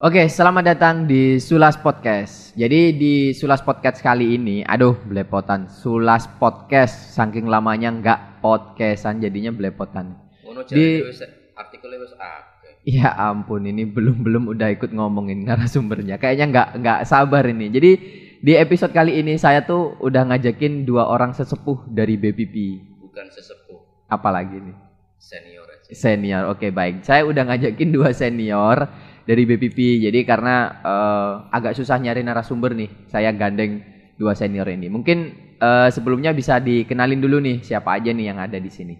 Oke, selamat datang di Sulas Podcast. Jadi di Sulas Podcast kali ini, aduh belepotan. Sulas Podcast saking lamanya nggak podcastan jadinya belepotan. Di- artikelnya wis. Ya ampun, ini belum belum udah ikut ngomongin narasumbernya. Kayaknya nggak nggak sabar ini. Jadi di episode kali ini saya tuh udah ngajakin dua orang sesepuh dari BPP. Bukan sesepuh, Apalagi nih? senior aja. Senior, oke baik. Saya udah ngajakin dua senior dari BPP. Jadi karena eh, agak susah nyari narasumber nih, saya gandeng dua senior ini. Mungkin eh, sebelumnya bisa dikenalin dulu nih siapa aja nih yang ada di sini.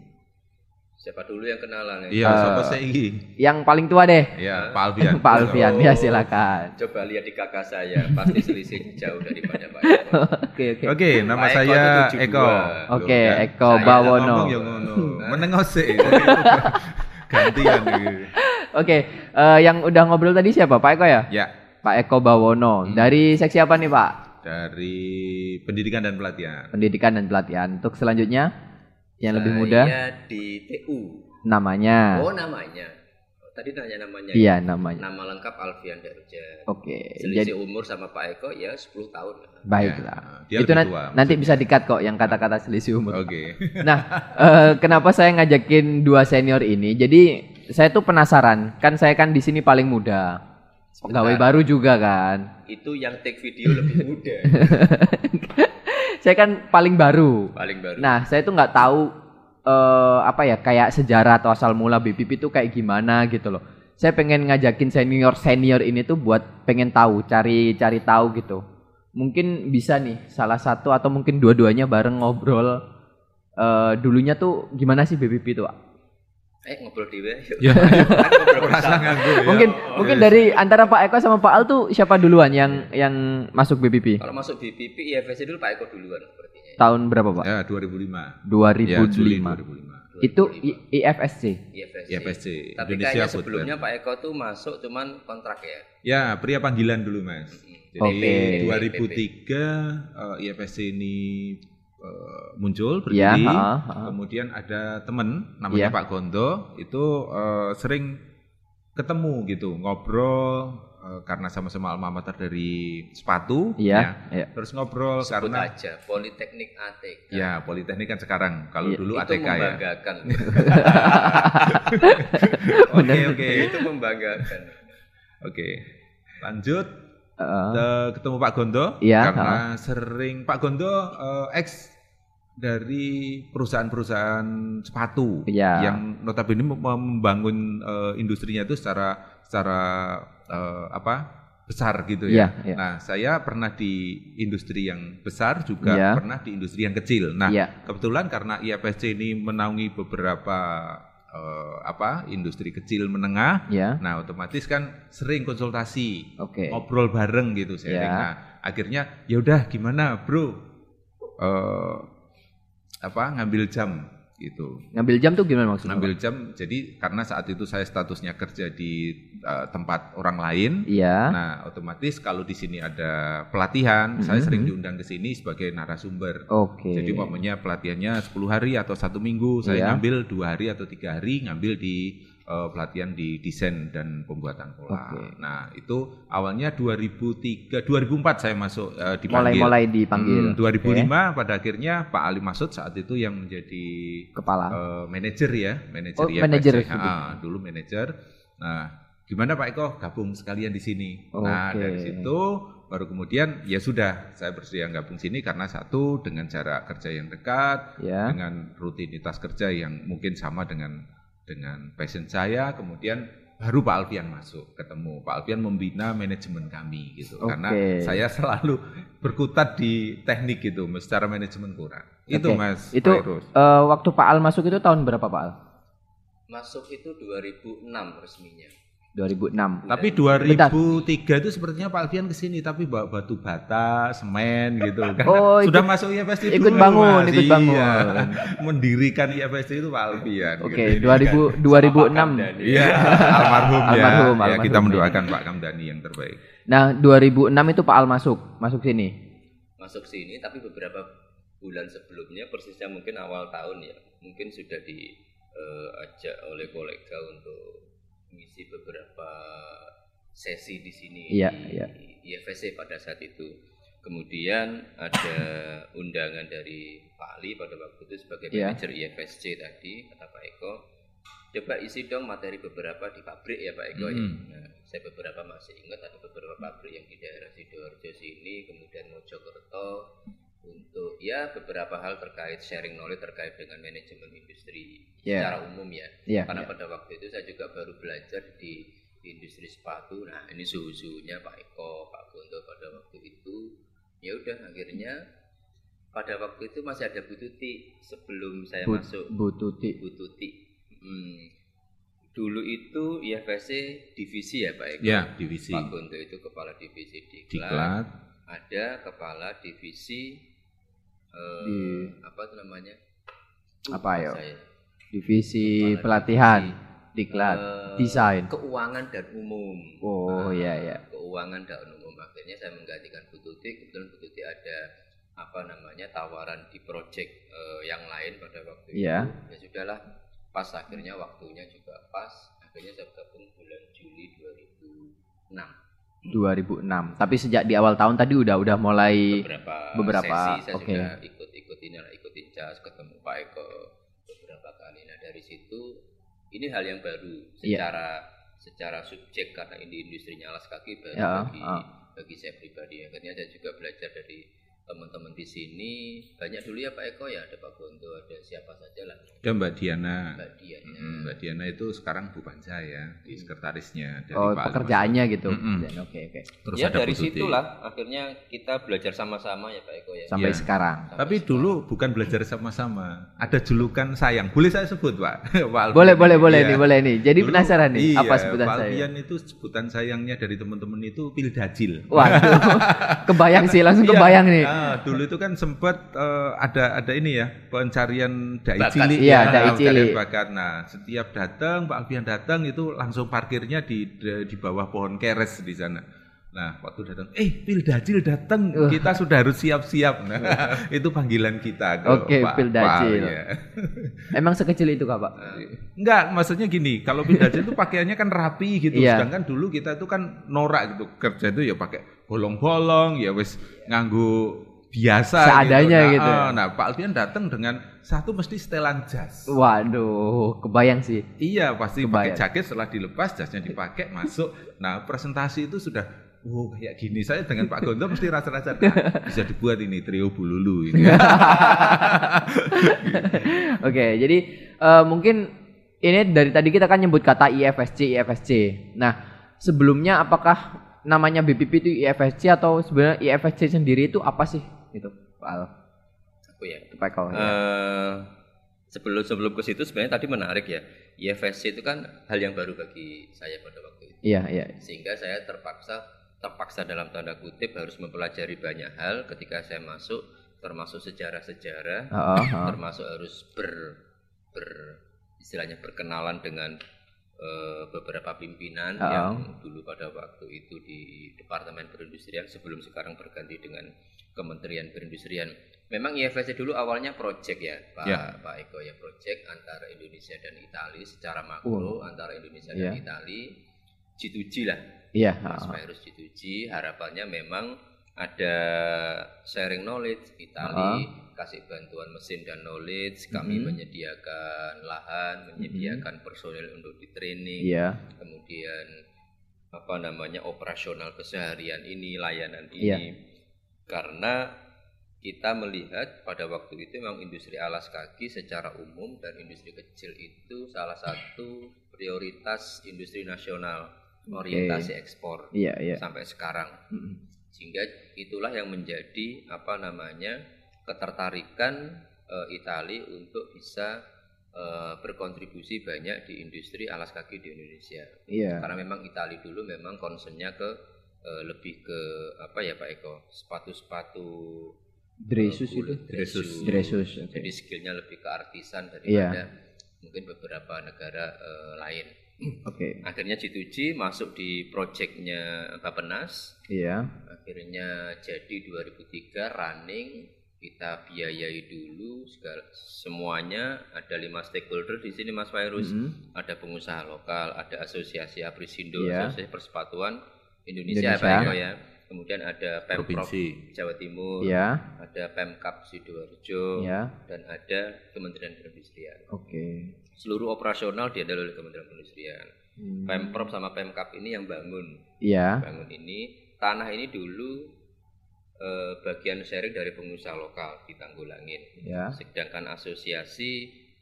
Siapa dulu yang kenalan ya? Iya, Eh, siapa saya iki? Yang paling tua deh, Ya, Pak Alfian. Pak Alfian. Ya Oh. silakan. Coba lihat di kakak saya, pasti selisihnya jauh daripada Pak. Oke oke. Oke, nama Pak Eko saya itu 72. Eko. Oke, Loh, kan? Eko Bawono. ya. Menengok sih. Gantian iki. Oke, eh, yang udah ngobrol tadi siapa? Pak Eko ya? Ya, Pak Eko Bawono. Dari seksi apa nih Pak? dari pendidikan dan pelatihan. Pendidikan dan pelatihan. Untuk selanjutnya yang lebih Saya muda di TU. namanya. Oh namanya. Tadi nanya namanya. ya? Iya namanya. Nama lengkap Alfian Darja. Oke. Selisih Jadi umur sama Pak Eko ya 10 tahun. baiklah. Ya, dia Itu tua, nanti maksudnya. bisa dikat kok yang kata-kata selisih umur. Oke. Nah, eh, kenapa saya ngajakin dua senior ini? Jadi saya tuh penasaran. Kan saya kan di sini paling muda. Pegawai baru juga kan. Itu yang take video lebih muda. Saya kan paling baru. Paling baru. Nah, saya tuh nggak tahu eh apa ya kayak sejarah atau asal mula BPP itu kayak gimana gitu loh. Saya pengen ngajakin senior senior ini tuh buat pengen tahu, cari cari tahu gitu. Mungkin bisa nih salah satu atau mungkin dua-duanya bareng ngobrol. eh dulunya tuh gimana sih BPP itu? Pak? Eh ngobrol di. Ya, ya. Mungkin mungkin dari antara Pak Eko sama Pak Al tuh siapa duluan yang yang masuk BPP? Kalau masuk BPP IFSC dulu Pak Eko duluan sepertinya. Tahun berapa, Pak? Ya, 2005. 2005. Ya, Juli 2005. Itu IFSC. IFSC. IFSC, Tapi Indonesia kayaknya sebelumnya Pak Eko tuh masuk cuman kontrak ya. Ya, pria panggilan dulu, Mas. Jadi Oke. 2003 eh, IFSC ini eh, muncul Ya, berdiri. ha, ha. Kemudian ada temen namanya Iya. Pak Gondo itu eh, sering ketemu gitu, ngobrol eh, karena sama-sama alma mater dari sepatu Iya, ya. iya. Terus ngobrol Sebut karena aja Politeknik ATK. ya Politeknik kan sekarang, kalau Iya, dulu itu ATK ya. membanggakan. Oke, oke. itu membanggakan. Oke. Lanjut Eh, Eh, ketemu Pak Gondo Iya, karena sering Pak Gondo eh, ex dari perusahaan-perusahaan sepatu Iya. yang notabene mem- membangun eh, industrinya itu secara secara eh, apa besar gitu ya. iya. Nah saya pernah di industri yang besar juga Iya. pernah di industri yang kecil. Nah Iya. kebetulan karena IFSC ini menaungi beberapa eh, apa industri kecil menengah ya. Nah, otomatis kan sering konsultasi, Oke. ngobrol bareng gitu sharing. Ya. Nah, akhirnya ya udah gimana, Bro? Eh apa ngambil jam gitu. Ngambil jam tuh gimana maksudnya? Ngambil jam jadi karena saat itu saya statusnya kerja di eh, tempat orang lain. Iya. Nah, otomatis kalau di sini ada pelatihan, saya Mhm. sering diundang ke sini sebagai narasumber. Oke. Jadi umpamanya pelatihannya 10 hari atau satu minggu, saya Iya. ngambil dua hari atau tiga hari ngambil di eh, pelatihan di desain dan pembuatan pola. Oke. Nah itu awalnya 2003, 2004 saya masuk eh, dipanggil. Mulai-mulai dipanggil. Hmm, 2005 pada akhirnya Pak Ali Masud saat itu yang menjadi Kepala. eh, manajer ya, manajer Oh, IFSC. manajer. Ah, dulu manajer. Nah, gimana Pak Eko gabung sekalian di sini? Nah, Oke. dari situ baru kemudian ya sudah saya bersedia gabung sini karena satu dengan jarak kerja yang dekat, Ya. dengan rutinitas kerja yang mungkin sama dengan dengan passion saya, kemudian baru Pak Alfian masuk ketemu Pak Alfian membina manajemen kami gitu Oke. karena saya selalu berkutat di teknik gitu secara manajemen kurang itu mas Itu eh, waktu Pak Al masuk itu tahun berapa Pak Al? Masuk itu 2006 resminya. 2006. Tapi Bentar. 2003 itu sepertinya Pak Alfian ke sini tapi bawa batu bata, semen gitu. Karena Oh, sudah masuk IFSC ikut dulu, bangun, Mas. ikut Iya. bangun. Mendirikan IFSC itu Pak Alfian. Oke, gitu. 2000 2006. Iya, almarhum, ya. Almarhum, Ya, almarhum. kita mendoakan Pak Kamdani yang terbaik. Nah, 2006 itu Pak Al masuk, masuk sini. Masuk sini tapi beberapa bulan sebelumnya persisnya mungkin awal tahun ya. Mungkin sudah diajak oleh kolega untuk mengisi beberapa sesi di sini Iya, di iya. IFSC pada saat itu. Kemudian ada undangan dari Pak Ali pada waktu itu sebagai Iya. manajer IFSC tadi kata Pak Eko. Coba isi dong materi beberapa di pabrik ya Pak Eko. ya. Mm. Nah, saya beberapa masih ingat ada beberapa pabrik yang di daerah Sidoarjo sini, kemudian Mojokerto untuk ya beberapa hal terkait sharing knowledge terkait dengan manajemen industri Iya. secara umum ya. Iya, Karena iya. pada waktu itu saya juga baru belajar di industri sepatu. Nah, ini suhu-suhunya Pak Eko, Pak Gunto pada waktu itu. Ya udah akhirnya pada waktu itu masih ada Bu Tuti sebelum saya Bu, masuk Bu Tuti. Bu Tuti. Hmm. Dulu itu IFSC divisi ya Pak Eko. Ya, divisi. Pak Gunto itu kepala divisi Diklat. Diklat. Ada kepala divisi eh, Di- apa itu namanya? Apa, saya. Divisi Kepala pelatihan, divisi, diklat, eh, desain. keuangan dan umum. Oh, iya, iya. Keuangan dan umum. Akhirnya saya menggantikan Bu Tuti. Kebetulan Bu Tuti ada apa namanya tawaran di project eh, yang lain pada waktu Iya. itu. Ya sudahlah, pas akhirnya waktunya juga pas. Akhirnya saya gabung bulan Juli 2006. 2006. Tapi sejak di awal tahun tadi udah udah mulai beberapa, beberapa, sesi saya oke. sudah ikut-ikut ini lah, ikutin cas ketemu Pak Eko beberapa kali. Nah dari situ ini hal yang baru Iya. secara secara subjek karena ini industrinya alas kaki baru Ya, bagi ah. bagi saya pribadi. Akhirnya saya juga belajar dari teman-teman di sini banyak dulu ya Pak Eko ya ada Pak Gonto ada siapa saja lah Dan Mbak Diana. Mbak Dian ya. Mm, Mbak Diana itu sekarang bukan saya di sekretarisnya dari oh, Pak pekerjaannya gitu. Mm-mm. Dan Oke, oke. Masuk. Terus ya ada dari Bu Tuti. situlah akhirnya kita belajar sama-sama ya Pak Eko ya. Sampai Iya. sekarang. Sampai Tapi sekarang. dulu bukan belajar sama-sama. Ada julukan sayang. Boleh saya sebut, Pak? Pak Boleh, boleh, ini. boleh Iya. nih, boleh nih. Jadi Dulu- penasaran nih, iya, apa sebutan Pak saya? Alfian itu sebutan sayangnya dari teman-teman itu pildajil. Waduh, kebayang sih, langsung Iya. kebayang nih. Ah, dulu itu kan sempat eh, ada ada ini ya pencarian dai Bakat. cilik. Iya, ya, dai pencarian cilik. bakat. Nah, setiap datang Pak Alfian datang itu langsung parkirnya di di bawah pohon keres di sana. Nah, waktu datang, eh Pildajil datang, Uh. kita sudah harus siap-siap. Nah, itu panggilan kita ke Oke, Pak, Pildajil. Pak, ya. Emang sekecil itu kak pak? Enggak, maksudnya gini, kalau Pildajil itu pakaiannya kan rapi gitu. Iya. Sedangkan dulu kita itu kan norak gitu. Kerja itu ya pakai bolong-bolong, ya wis nganggu biasa Seadanya gitu. gitu Nah, ya. ah, nah, Pak Alfian datang dengan satu mesti setelan jas. Waduh, kebayang sih. Iya, pasti Kebayang. pakai jaket setelah dilepas jasnya dipakai masuk. Nah, presentasi itu sudah Oh kayak gini saya dengan Pak Gonto mesti rasa-rasa nah, bisa dibuat ini trio bululu ini. Oke, jadi eh, mungkin ini dari tadi kita kan nyebut kata IFSC, IFSC. Nah, sebelumnya apakah namanya BPP itu IFSC atau sebenarnya IFSC sendiri itu apa sih? Pak Al. Aku ya. Ya. Eh, sebelum sebelum ke situ sebenarnya tadi menarik ya. IFSC itu kan hal yang baru bagi saya pada waktu itu. Iya, iya. Sehingga saya terpaksa terpaksa dalam tanda kutip harus mempelajari banyak hal ketika saya masuk termasuk sejarah-sejarah, Heeh, heeh. termasuk harus ber, ber istilahnya berkenalan dengan eh, beberapa pimpinan Oh. yang dulu pada waktu itu di Departemen Perindustrian sebelum sekarang berganti dengan Kementerian Perindustrian. Memang IFSC dulu awalnya proyek ya, Pak Ya. Pak Eko ya proyek antara Indonesia dan Italia secara makro antara Indonesia Ya. dan Italia G2G lah. Iya, Mas. Virus G2G harapannya memang ada sharing knowledge Itali kasih bantuan mesin dan knowledge kami Mhm. menyediakan lahan menyediakan personil untuk di training Iya. kemudian apa namanya operasional keseharian ini layanan ini karena kita melihat pada waktu itu memang industri alas kaki secara umum dan industri kecil itu salah satu prioritas industri nasional orientasi ekspor Iya, iya. sampai sekarang Mm. Sehingga itulah yang menjadi apa namanya ketertarikan eh, Itali untuk bisa eh, berkontribusi banyak di industri alas kaki di Indonesia Iya. karena memang Itali dulu memang concernnya ke eh, lebih ke apa ya Pak Eko sepatu-sepatu Dresus eh, itu. kulit, Dresus. Dresus. oke. jadi skillnya lebih ke artisan Iya. daripada mungkin beberapa negara eh, lain Oke. akhirnya G2G masuk di proyeknya Bapenas Iya. akhirnya jadi 2003 running kita biayai dulu segala semuanya ada lima stakeholder di sini Mas Virus Mhm. ada pengusaha lokal ada asosiasi Aprisindo Iya. asosiasi persepatuan Indonesia, Indonesia. Pak Eko ya kemudian ada Pemprov Provinsi. Jawa Timur Ya, ada Pemkap Sidoarjo ya. dan ada Kementerian Perindustrian Oke. Seluruh operasional dihandle oleh Kementerian Perindustrian Hmm. Pemprov sama Pemkap ini yang bangun Iya. bangun ini tanah ini dulu eh, bagian sharing dari pengusaha lokal di Tanggulangin Ya. sedangkan asosiasi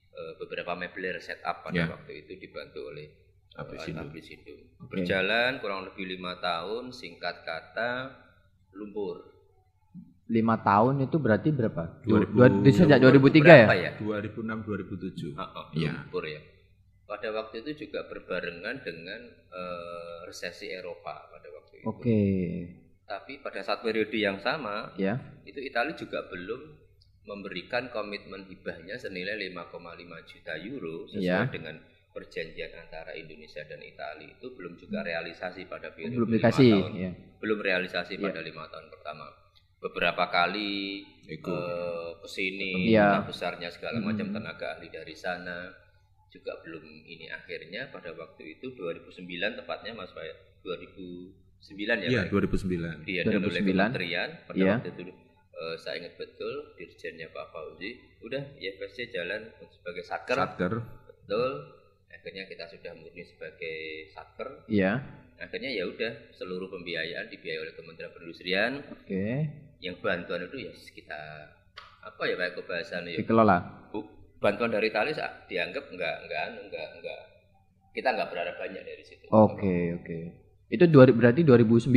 eh, beberapa mebler setup pada Ya. waktu itu dibantu oleh eh, Aprisindo. Aprisindo. Oke. berjalan kurang lebih lima tahun singkat kata lumpur Lima tahun itu berarti berapa? 2000 Dua, sejak Lumpur 2003 ya? berapa ya 2006 2007. Ah, ah, Iya. lumpur ya pada waktu itu juga berbarengan dengan eh, resesi Eropa pada waktu itu Oke. tapi pada saat periode yang sama Ya. itu Italia juga belum memberikan komitmen hibahnya senilai 5,5 juta euro sesuai Iya. dengan perjanjian antara Indonesia dan Italia itu belum juga realisasi pada periode Belum lima dikasih. tahun Ya. belum realisasi Iya. pada lima tahun pertama beberapa kali Ego. eh, ke sini Iya. duta besarnya segala Mhm. macam tenaga ahli dari sana juga belum ini akhirnya pada waktu itu 2009 tepatnya Mas Pak 2009 ya Iya, Pak? 2009. dihandle oleh 2009. kementerian pada Iya. waktu itu eh, saya ingat betul dirjennya Pak Fauzi udah IFSC jalan sebagai satker Satker. betul akhirnya kita sudah murni sebagai satker Iya. Akhirnya ya udah seluruh pembiayaan dibiayai oleh Kementerian Perindustrian Oke. yang bantuan itu ya kita apa ya Pak kebahasannya ya Dikelola. Bu, bantuan dari Tali sa- dianggap enggak enggak anu, enggak enggak kita enggak berharap banyak dari situ Oke, oke. Itu dua, berarti 2009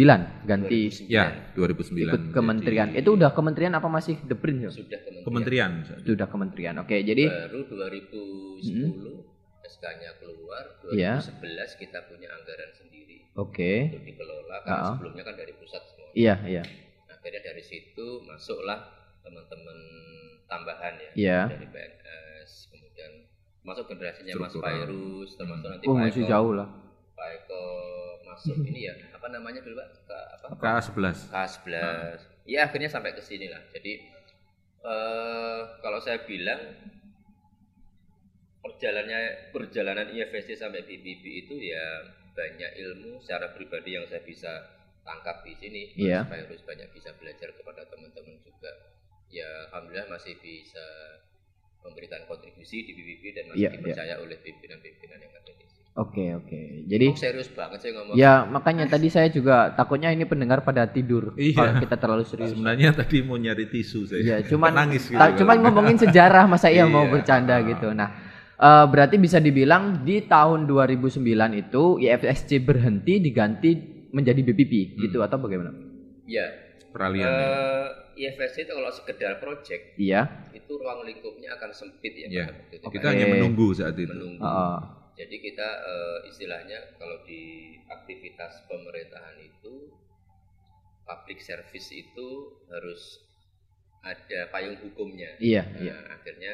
ganti 2009. Ya, 2009. ikut kementerian. Jadi, Itu udah kementerian apa masih The Print? ya? sudah kementerian, kementerian. Itu udah kementerian. Oke, jadi baru 2010 SK-nya keluar Iya. 2011 kita punya anggaran sendiri oke. untuk dikelola karena Ah. sebelumnya kan dari pusat semua Iya, iya. akhirnya dari situ masuklah teman-teman tambahan ya Iya. dari PNS kemudian masuk generasinya Mas. Pairus termasuk nanti Oh, Pak masih Eko jauh lah. Pak Eko masuk ini ya apa namanya dulu Pak Ke, apa K11. K11 ya akhirnya sampai ke sini lah jadi eh kalau saya bilang perjalanannya perjalanan IFSC sampai BPB itu ya banyak ilmu secara pribadi yang saya bisa tangkap di sini Iya. Mas Virus banyak bisa belajar kepada teman-teman juga ya alhamdulillah masih bisa memberikan kontribusi di BPB dan masih Iya, iya. dipercaya oleh pimpinan-pimpinan yang ada di sini. Oke, oke. Jadi Oh, serius banget saya ngomong. ya makanya tadi saya juga takutnya ini pendengar pada tidur Iya. kalau kita terlalu serius. Sebenarnya tadi mau nyari tisu saya. Iya, cuman nangis gitu. ta- cuman ngomongin sejarah masa iya mau Iya. bercanda gitu. Nah, eh, berarti bisa dibilang di tahun 2009 itu IFSC berhenti diganti menjadi BPP gitu atau bagaimana? Ya, peralihan. ya. eh IFSC itu kalau sekedar project Iya. itu ruang lingkupnya akan sempit ya Iya. Kita Oke. hanya menunggu saat itu. menunggu. Heeh. Jadi kita eh, istilahnya kalau di aktivitas pemerintahan itu public service itu harus ada payung hukumnya. Iya, Nah, iya. akhirnya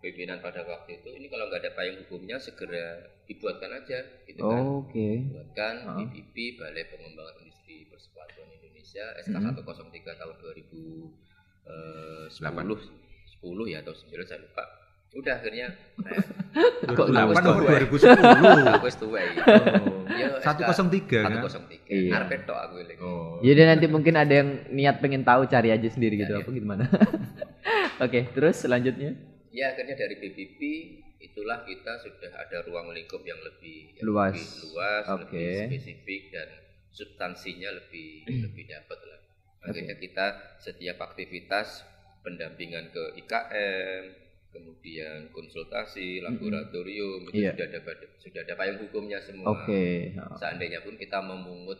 pimpinan pada waktu itu ini kalau nggak ada payung hukumnya segera dibuatkan aja gitu kan. Oke. Buatkan. BPP Balai Pengembangan Industri Persepatuan Indonesia SK Mhm. 103 tahun 2010 10 ya atau 9 saya lupa. Udah akhirnya saya 2008 Kok atau tua? 2010. aku wis tuwa iki. Oh. Ya, 103 kan? 103. Iya. Arep tok aku eling. Oh. Jadi nanti mungkin ada yang niat pengen tahu cari aja sendiri gitu Iya, apa gimana. Oke, terus selanjutnya Ya akhirnya dari BPP itulah kita sudah ada ruang lingkup yang lebih yang Luas. lebih luas, Oke. lebih spesifik dan substansinya lebih lebih dapat lah. Akhirnya kita setiap aktivitas pendampingan ke IKM, kemudian konsultasi, laboratorium itu Iya. sudah ada sudah ada payung hukumnya semua. Oke. Seandainya pun kita memungut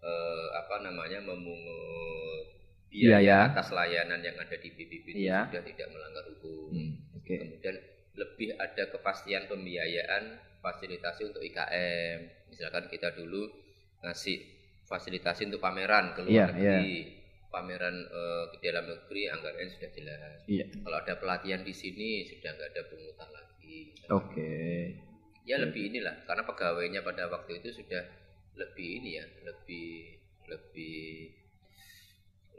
eh, apa namanya memungut Biaya. biaya atas layanan yang ada di BPP itu Iya. sudah tidak melanggar hukum. Hmm, Oke. Kemudian lebih ada kepastian pembiayaan fasilitasi untuk IKM. Misalkan kita dulu ngasih fasilitasi untuk pameran ke luar negeri. Pameran eh, ke dalam negeri anggarannya sudah jelas. Iya. Kalau ada pelatihan di sini sudah nggak ada pungutan lagi. Oke. Ya lebih inilah karena pegawainya pada waktu itu sudah lebih ini ya, lebih lebih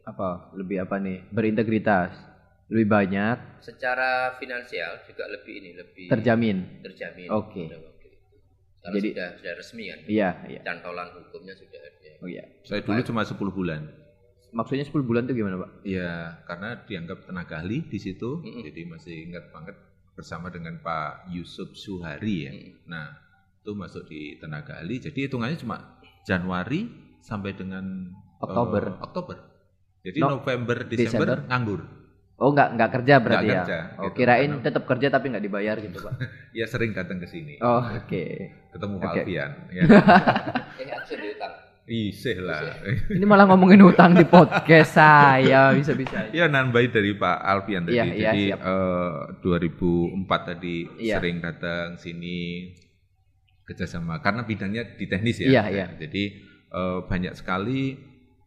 Apa? Lebih apa nih? Berintegritas. Lebih banyak Secara finansial juga lebih ini lebih terjamin. terjamin. Oke. Kalau Jadi- sudah sudah resmi kan. Iya, iya. Cantolan hukumnya sudah ada. Oh iya. Saya dulu cuma 10 bulan. Maksudnya 10 bulan itu gimana, Pak? Iya, karena dianggap tenaga ahli di situ, Mm-mm. jadi masih ingat banget bersama dengan Pak Yusuf Suhari ya. Mm. Nah, itu masuk di tenaga ahli, jadi hitungannya cuma Januari sampai dengan Oktober. eh, Oktober. Jadi No- November, Desember. Desember, nganggur. Oh, nggak nggak kerja berarti Nggak ya? kerja, oh, gitu. kirain Karena- tetap kerja tapi nggak dibayar gitu, Pak. Ya sering datang ke sini, Oh, oke. ketemu Pak Oke. Alfian. Ya. Eh langsung diutang. Isih lah. Ini malah ngomongin hutang di podcast saya, bisa-bisa. Ya nambahin dari Pak Alfian tadi. Iya, iya, Jadi siap. eh, 2004 tadi Iya. sering datang sini kerjasama karena bidangnya di teknis ya. Iya, iya. Jadi eh, banyak sekali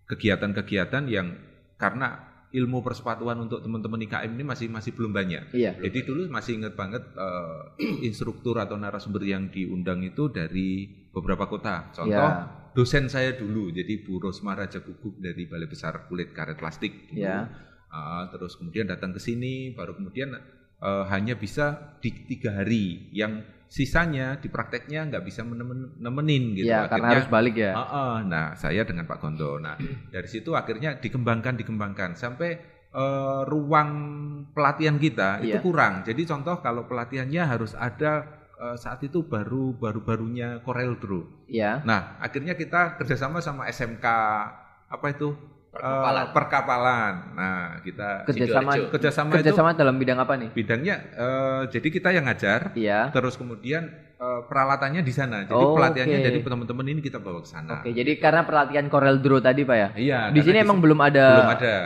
kegiatan-kegiatan yang karena ilmu persepatuan untuk teman-teman IKM ini masih masih belum banyak. Iya. Jadi dulu masih ingat banget eh, instruktur atau narasumber yang diundang itu dari beberapa kota. Contoh Iya. dosen saya dulu, jadi Bu Rosma Raja Guguk dari Balai Besar Kulit Karet Plastik. dulu. Iya. Ah, terus kemudian datang ke sini, baru kemudian eh, hanya bisa di tiga hari, yang sisanya di prakteknya nggak bisa menemen- nemenin gitu. Iya, karena harus balik ya. Ah, ah. nah saya dengan Pak Gondo. Nah dari situ akhirnya dikembangkan, dikembangkan sampai eh, ruang pelatihan kita itu Iya. kurang. Jadi contoh kalau pelatihannya harus ada eh, saat itu baru baru barunya Corel Draw. Iya. Nah, akhirnya kita kerjasama sama SMK apa itu Perkapalan. Eh, perkapalan. Nah, kita Kerjasama Sidoarjo. kerjasama, kerjasama dalam bidang apa nih? itu bidangnya eh, jadi kita yang ngajar, Iya. terus kemudian eh, peralatannya di sana. Jadi Oh, pelatihannya oke. dari teman-teman ini kita bawa ke sana. Oke, jadi karena pelatihan Corel Draw tadi, Pak ya? Iya. Di sini emang belum ada belum ada,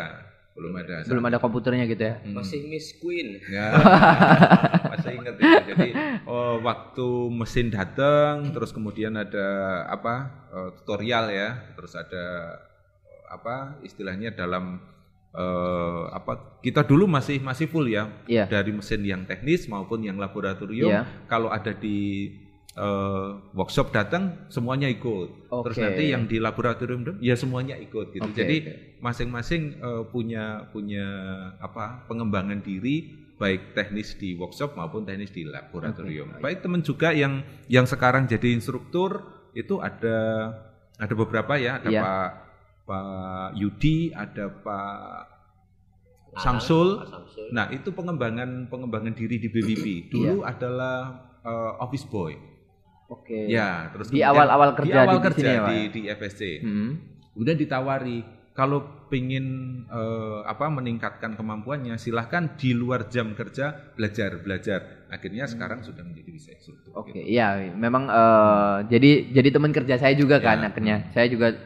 belum ada. belum ada komputernya gitu ya? Hmm. Masih Miss Queen. Ya, masih ingat itu. Jadi oh, waktu mesin datang, terus kemudian ada apa eh, tutorial ya, terus ada apa istilahnya dalam eh, apa kita dulu masih masih full ya Iya. dari mesin yang teknis maupun yang laboratorium. Iya. Kalau ada di eh, workshop datang semuanya ikut. Terus Oke. nanti yang di laboratorium ya semuanya ikut gitu. Oke, Jadi masing-masing eh, punya punya apa pengembangan diri baik teknis di workshop maupun teknis di laboratorium. Baik teman juga yang yang sekarang jadi instruktur itu ada ada beberapa ya, ada Iya. Pak Pak Yudi, ada Pak Samsul. Pak Samsul. Nah, itu pengembangan pengembangan diri di BWP. Dulu adalah eh, office boy. Oke. Ya, terus Di awal-awal kerja di awal di- di kerja sini ya, di, ya? di FSC. Hmm. Kemudian ditawari kalau pengen eh, apa meningkatkan kemampuannya silahkan di luar jam kerja belajar belajar. Akhirnya sekarang sudah menjadi bisa. Hmm. Oke, gitu. iya, memang eh, jadi jadi teman kerja saya juga kan Ya. akhirnya. Saya juga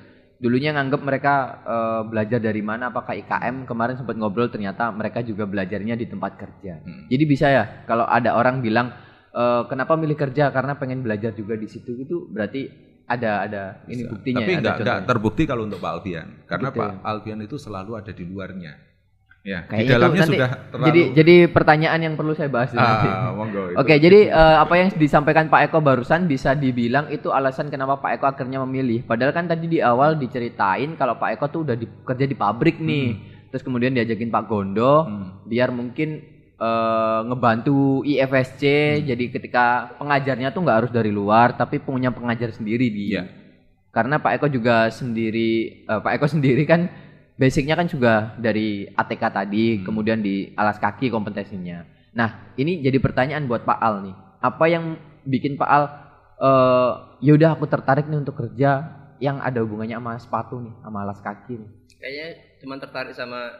dulunya nganggap mereka eh, belajar dari mana apakah IKM kemarin sempat ngobrol ternyata mereka juga belajarnya di tempat kerja. Hmm. Jadi bisa ya kalau ada orang bilang eh, kenapa milih kerja karena pengen belajar juga di situ itu berarti ada ada ini Bisa. buktinya Tapi ya, ada enggak, enggak contohnya. terbukti kalau untuk Pak Alfian. Karena Gitu Pak ya. Alfian itu selalu ada di luarnya. Ya, Kayaknya di dalamnya nanti sudah terlalu Jadi jadi pertanyaan yang perlu saya bahas ah, monggo. Oke, jadi eh, apa yang disampaikan Pak Eko barusan bisa dibilang itu alasan kenapa Pak Eko akhirnya memilih. Padahal kan tadi di awal diceritain kalau Pak Eko tuh udah di- kerja di pabrik nih. Terus kemudian diajakin Pak Gondo Hmm. biar mungkin eh, ngebantu IFSC. Hmm. Jadi ketika pengajarnya tuh nggak harus dari luar, tapi punya pengajar sendiri di. Iya. Karena Pak Eko juga sendiri, eh, Pak Eko sendiri kan basicnya kan juga dari ATK tadi, Hmm. kemudian di alas kaki kompetensinya. Nah, ini jadi pertanyaan buat Pak Al nih. Apa yang bikin Pak Al eh yaudah aku tertarik nih untuk kerja yang ada hubungannya sama sepatu nih, sama alas kaki nih. Kayaknya cuma tertarik sama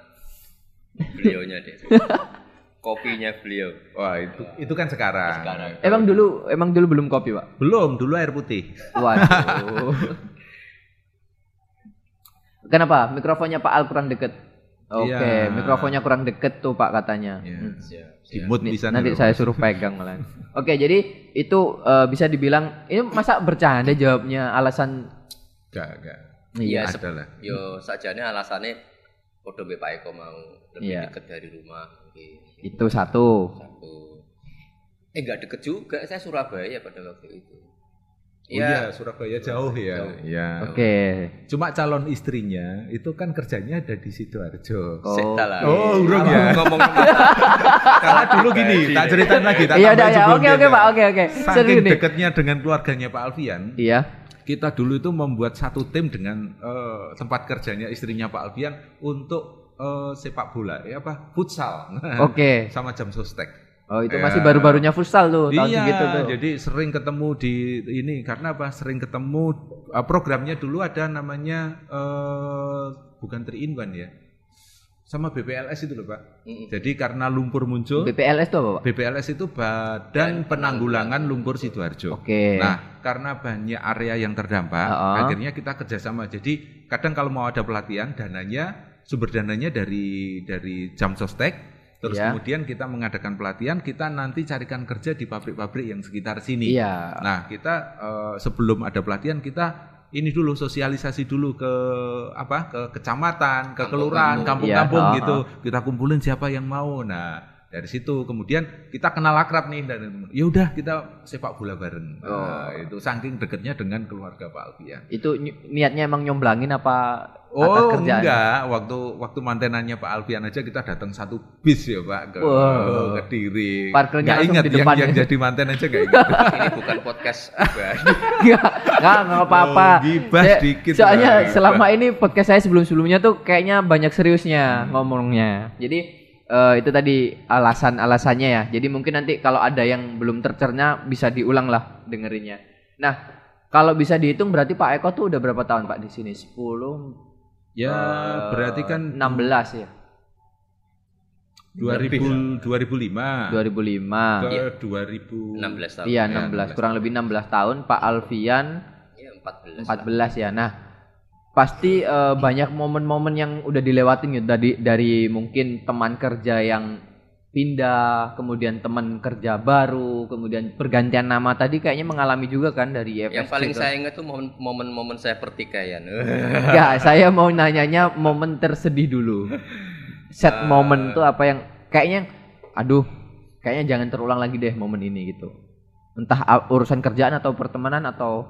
beliaunya deh. Kopinya beliau. Wah, itu itu kan sekarang. Sekarang. Emang dulu emang dulu belum kopi, Pak? Belum, dulu air putih. Waduh. Kenapa? Mikrofonnya Pak Al kurang deket. Oke, Iya. mikrofonnya kurang deket tuh Pak katanya. Ya. Hmm. Siap, Di mood bisa nanti saya suruh pegang malah. Oke, jadi itu eh, bisa dibilang ini masa bercanda jawabnya alasan Enggak, enggak. Iya, iya. sep- Ada lah. Yo sajane alasannya podo Pak Eko mau lebih Iya. dekat dari rumah mungkin. Itu satu. Satu. Eh enggak deket juga, saya Surabaya pada waktu itu. Oh iya, Surabaya jauh ya. Iya. Oke. Cuma calon istrinya itu kan kerjanya ada di Sidoarjo. Oh. Oh, urung ya. Ngomong Karena dulu gini, tak ceritain lagi, tak Iya ya. Oke oke. Pak. Oke oke. Seru Saking nih. dekatnya dengan keluarganya Pak Alfian, Iya. kita dulu itu membuat satu tim dengan eh, tempat kerjanya istrinya Pak Alfian untuk eh, sepak bola, ya apa? Futsal. Oke. Sama jam sostek. Oh itu Ya. masih baru-barunya futsal tuh tahun iya, segitu tuh. jadi sering ketemu di ini karena apa? Sering ketemu eh, programnya dulu ada namanya eh bukan 3 in 1 ya. Sama BPLS itu loh, Pak. Mm-mm. Jadi karena lumpur muncul, BPLS tuh apa Pak? BPLS itu Badan Penanggulangan Lumpur Sidoarjo. Oke. Nah, karena banyak area yang terdampak, Uh-uh. akhirnya kita kerjasama. Jadi kadang kalau mau ada pelatihan, dananya sumber dananya dari dari jam sostek. Terus Iya. kemudian kita mengadakan pelatihan, kita nanti carikan kerja di pabrik-pabrik yang sekitar sini. Iya. Nah, kita eh, sebelum ada pelatihan kita ini dulu sosialisasi dulu ke apa? ke kecamatan, ke Kampung-kampung. kelurahan, kampung-kampung Iya, gitu. Kita kumpulin siapa yang mau. Nah, dari situ kemudian kita kenal akrab nih dan ya udah kita sepak bola bareng. Nah, itu saking dekatnya dengan keluarga Pak Alfian. Itu ny- niatnya emang nyomblangin apa atas Oh kerjaan? enggak, waktu waktu mantenannya Pak Alfian aja kita datang satu bis ya Pak ke Wow. Kediri. Parkirnya ingat di yang, depan yang ya? jadi manten aja nggak ingat. Ini bukan podcast. Enggak, enggak, enggak apa-apa. Oh, gibah Saya- dikit Soalnya gibah. selama ini podcast saya sebelum-sebelumnya tuh kayaknya banyak seriusnya Hmm. ngomongnya. Jadi eh, itu tadi alasan-alasannya ya. Jadi mungkin nanti kalau ada yang belum tercerna bisa diulang lah dengerinnya. Nah, kalau bisa dihitung berarti Pak Eko tuh udah berapa tahun Pak di sini? 10 Ya eh, berarti kan 16 ya. 2000 2005 2005. ke Iya. 2000 16 tahun. Iya, Ya, 16 kurang lebih 16 tahun Pak Alfian Iya, 14. 14 ya. Nah, pasti eh, banyak momen-momen yang udah dilewatin gitu dari dari mungkin teman kerja yang pindah, kemudian teman kerja baru, kemudian pergantian nama tadi kayaknya mengalami juga kan dari IFS. Yang paling saya ingat tuh momen- momen-momen saya pertikaian. Enggak, saya mau nanyanya momen tersedih dulu. Set momen tuh apa yang kayaknya aduh, kayaknya jangan terulang lagi deh momen ini gitu. Entah urusan kerjaan atau pertemanan atau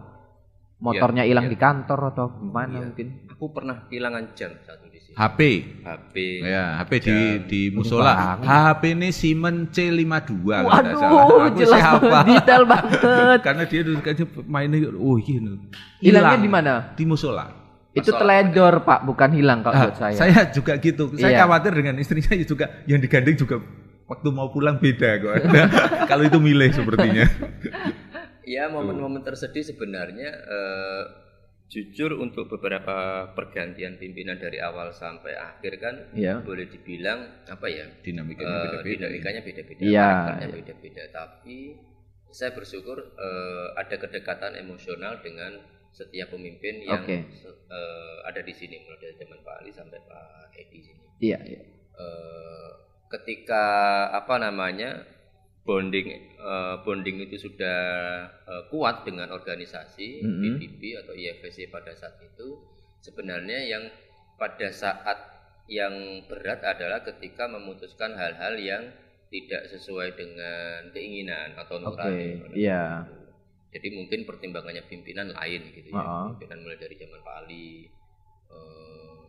motornya hilang iya. di kantor atau gimana Iya. mungkin. Aku pernah kehilangan jam satu di sini. HP HP. ya HP di di musola. HP ini Siemens C52 kalau nggak salah. Waduh, Aku jelas banget, detail banget. karena dia dulu kayaknya mainnya oh iya. Hilangnya Hilang di mana? di musola Itu teledor, Pak, bukan hilang kalau Ah, buat saya. saya juga gitu saya Iya. khawatir dengan istrinya juga yang digandeng juga waktu mau pulang beda kok kalau itu milih sepertinya Ya momen-momen tersedih sebenarnya eh, jujur untuk beberapa pergantian pimpinan dari awal sampai akhir kan Iya. boleh dibilang apa ya dinamikanya eh, beda-beda dinamikanya beda-beda, karakternya beda-beda. Tapi saya bersyukur eh, ada kedekatan emosional dengan setiap pemimpin yang se- eh, ada di sini mulai dari zaman Pak Ali sampai Pak Edi sini. Iya, iya. Eh, ketika apa namanya bonding eh, bonding itu sudah eh, kuat dengan organisasi Mhm. BPB atau IFSC pada saat itu sebenarnya yang pada saat yang berat adalah ketika memutuskan hal-hal yang tidak sesuai dengan keinginan atau nurani. iya. Jadi mungkin pertimbangannya pimpinan lain gitu ya. Uh-uh. Pimpinan mulai dari zaman Pak Ali. eh,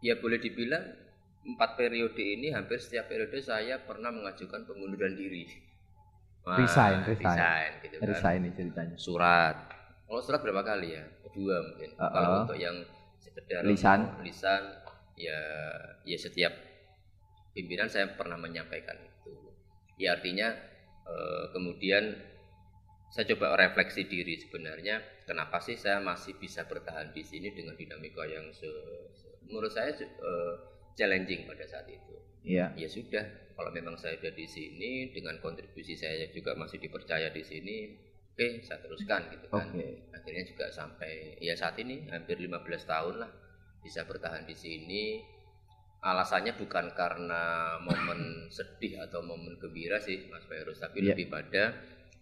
ya boleh dibilang empat periode ini hampir setiap periode saya pernah mengajukan pengunduran diri. Wah, Resign, resign. resign gitu kan. Resign ini ceritanya. Surat. Kalau surat berapa kali ya? Dua mungkin. Uh-uh. Kalau untuk yang sekedar Lisan. lisan ya ya setiap pimpinan saya pernah menyampaikan itu. Ya artinya eh, kemudian saya coba refleksi diri sebenarnya kenapa sih saya masih bisa bertahan di sini dengan dinamika yang se- se- menurut saya eh, challenging pada saat itu Iya. ya sudah kalau memang saya ada di sini dengan kontribusi saya juga masih dipercaya di sini oke saya teruskan gitu kan Oke. akhirnya juga sampai ya saat ini hampir 15 tahun lah bisa bertahan di sini alasannya bukan karena momen sedih atau momen gembira sih Mas Fairuz tapi Iya. lebih pada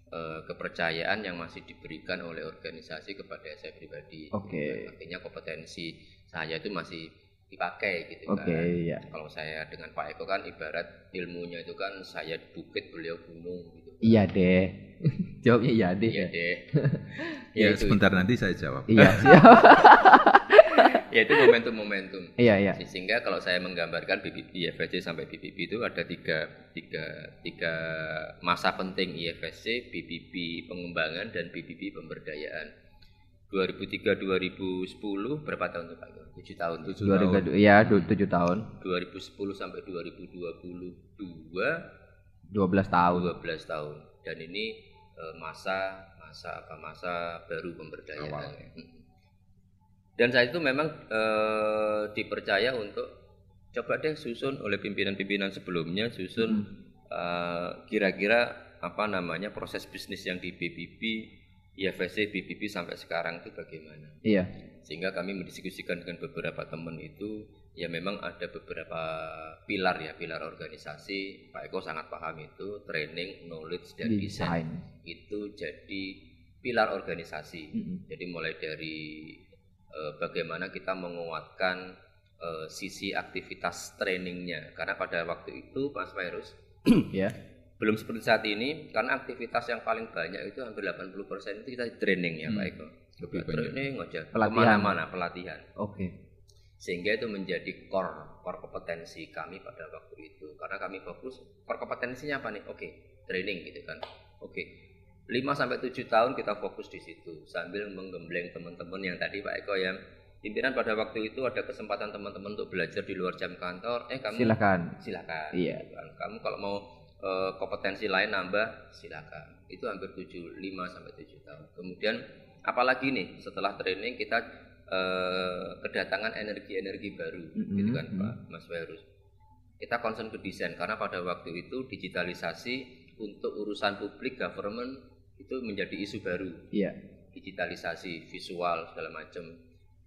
eh, kepercayaan yang masih diberikan oleh organisasi kepada saya pribadi Oke. artinya kompetensi saya itu masih dipakai gitu Oke, kan. iya. Kalau saya dengan Pak Eko kan ibarat ilmunya itu kan saya bukit beliau gunung gitu. Iya deh. Jawabnya iya deh. Iya ya. deh. Ya, itu, sebentar nanti saya jawab. Iya, siap. ya itu momentum-momentum. Iya, iya. Sehingga kalau saya menggambarkan BBB IFSC sampai BBB itu ada tiga, tiga, tiga masa penting IFSC, BBB pengembangan dan BBB pemberdayaan. 2003-2010 berapa tahun tuh Pak? 7 tahun. 7 Dua ribu tahun. iya, du- tujuh tahun. 2010 sampai 2022 12 tahun. 12 tahun. Dan ini eh, masa masa apa masa baru pemberdayaan. Awal. Mm. Dan saat itu memang eh, dipercaya untuk coba deh susun oleh pimpinan-pimpinan sebelumnya susun eh, kira-kira apa namanya proses bisnis yang di BBB, IFSC, BBB sampai sekarang itu bagaimana Iya. sehingga kami mendiskusikan dengan beberapa teman itu ya memang ada beberapa pilar ya pilar organisasi Pak Eko sangat paham itu training knowledge dan desain Desain. itu jadi pilar organisasi Mm-mm. jadi mulai dari eh, bagaimana kita menguatkan eh, sisi aktivitas trainingnya karena pada waktu itu Mas Virus Ya. Belum seperti saat ini karena aktivitas yang paling banyak itu hampir 80% itu kita training ya Hmm. Pak Eko Lebih banyak. training aja Pelatihan. ke mana-mana pelatihan Oke. sehingga itu menjadi core core kompetensi kami pada waktu itu karena kami fokus core kompetensinya apa nih oke training gitu kan oke 5 sampai 7 tahun kita fokus di situ sambil menggembleng teman-teman yang tadi Pak Eko yang pimpinan pada waktu itu ada kesempatan teman-teman untuk belajar di luar jam kantor eh kamu Silakan. silakan Iya. gitu kan. kamu kalau mau eh, kompetensi lain nambah silakan itu hampir 7 5 sampai 7 tahun kemudian apalagi nih setelah training kita eh, kedatangan energi-energi baru Mm-mm, gitu kan mm. Pak Mas Wirus kita concern ke desain karena pada waktu itu digitalisasi untuk urusan publik government itu menjadi isu baru Iya. digitalisasi visual segala macam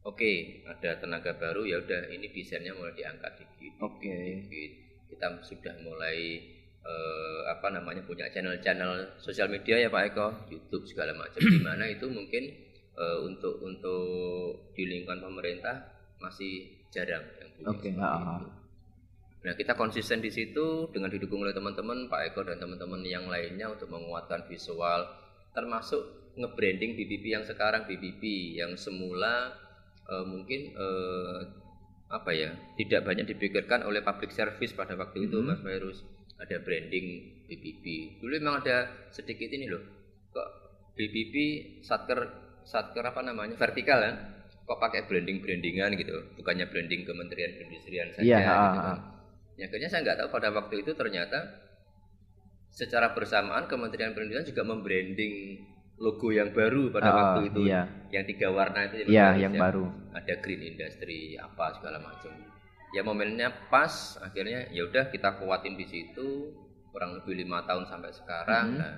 oke ada tenaga baru ya udah ini desainnya mulai diangkat dikit Oke. dikit. kita sudah mulai eh, apa namanya punya channel-channel sosial media ya Pak Eko YouTube segala macam di mana itu mungkin eh, untuk untuk di lingkungan pemerintah masih jarang yang punya Oke, ha. Nah kita konsisten di situ dengan didukung oleh teman-teman Pak Eko dan teman-teman yang lainnya untuk menguatkan visual termasuk nge-branding BBB yang sekarang BBB yang semula eh, mungkin eh, apa ya tidak banyak dipikirkan oleh public service pada waktu itu Mhm. Mas Virus ada branding BBB dulu memang ada sedikit ini loh kok BBB satker satker apa namanya vertikal kan kok pakai branding brandingan gitu bukannya branding Kementerian Perindustrian saja Iya, gitu kan. Ya, akhirnya saya nggak tahu pada waktu itu ternyata secara bersamaan Kementerian Perindustrian juga membranding logo yang baru pada Ah, waktu itu Iya. yang tiga warna itu ya, Iya, yang ya. baru. ada green industry apa segala macam ya momennya pas akhirnya ya udah kita kuatin di situ kurang lebih lima tahun sampai sekarang Mhm. nah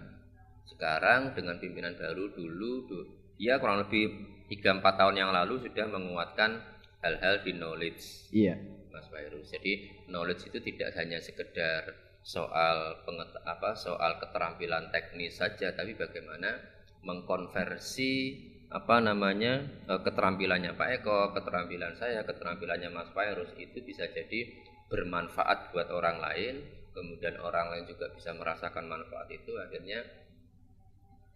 sekarang dengan pimpinan baru dulu du- dia kurang lebih tiga empat tahun yang lalu sudah menguatkan hal-hal di knowledge Iya. Mas Virus. Jadi knowledge itu tidak hanya sekedar soal penget apa soal keterampilan teknis saja, tapi bagaimana mengkonversi apa namanya eh, keterampilannya Pak Eko, keterampilan saya, keterampilannya Mas Virus itu bisa jadi bermanfaat buat orang lain, kemudian orang lain juga bisa merasakan manfaat itu, akhirnya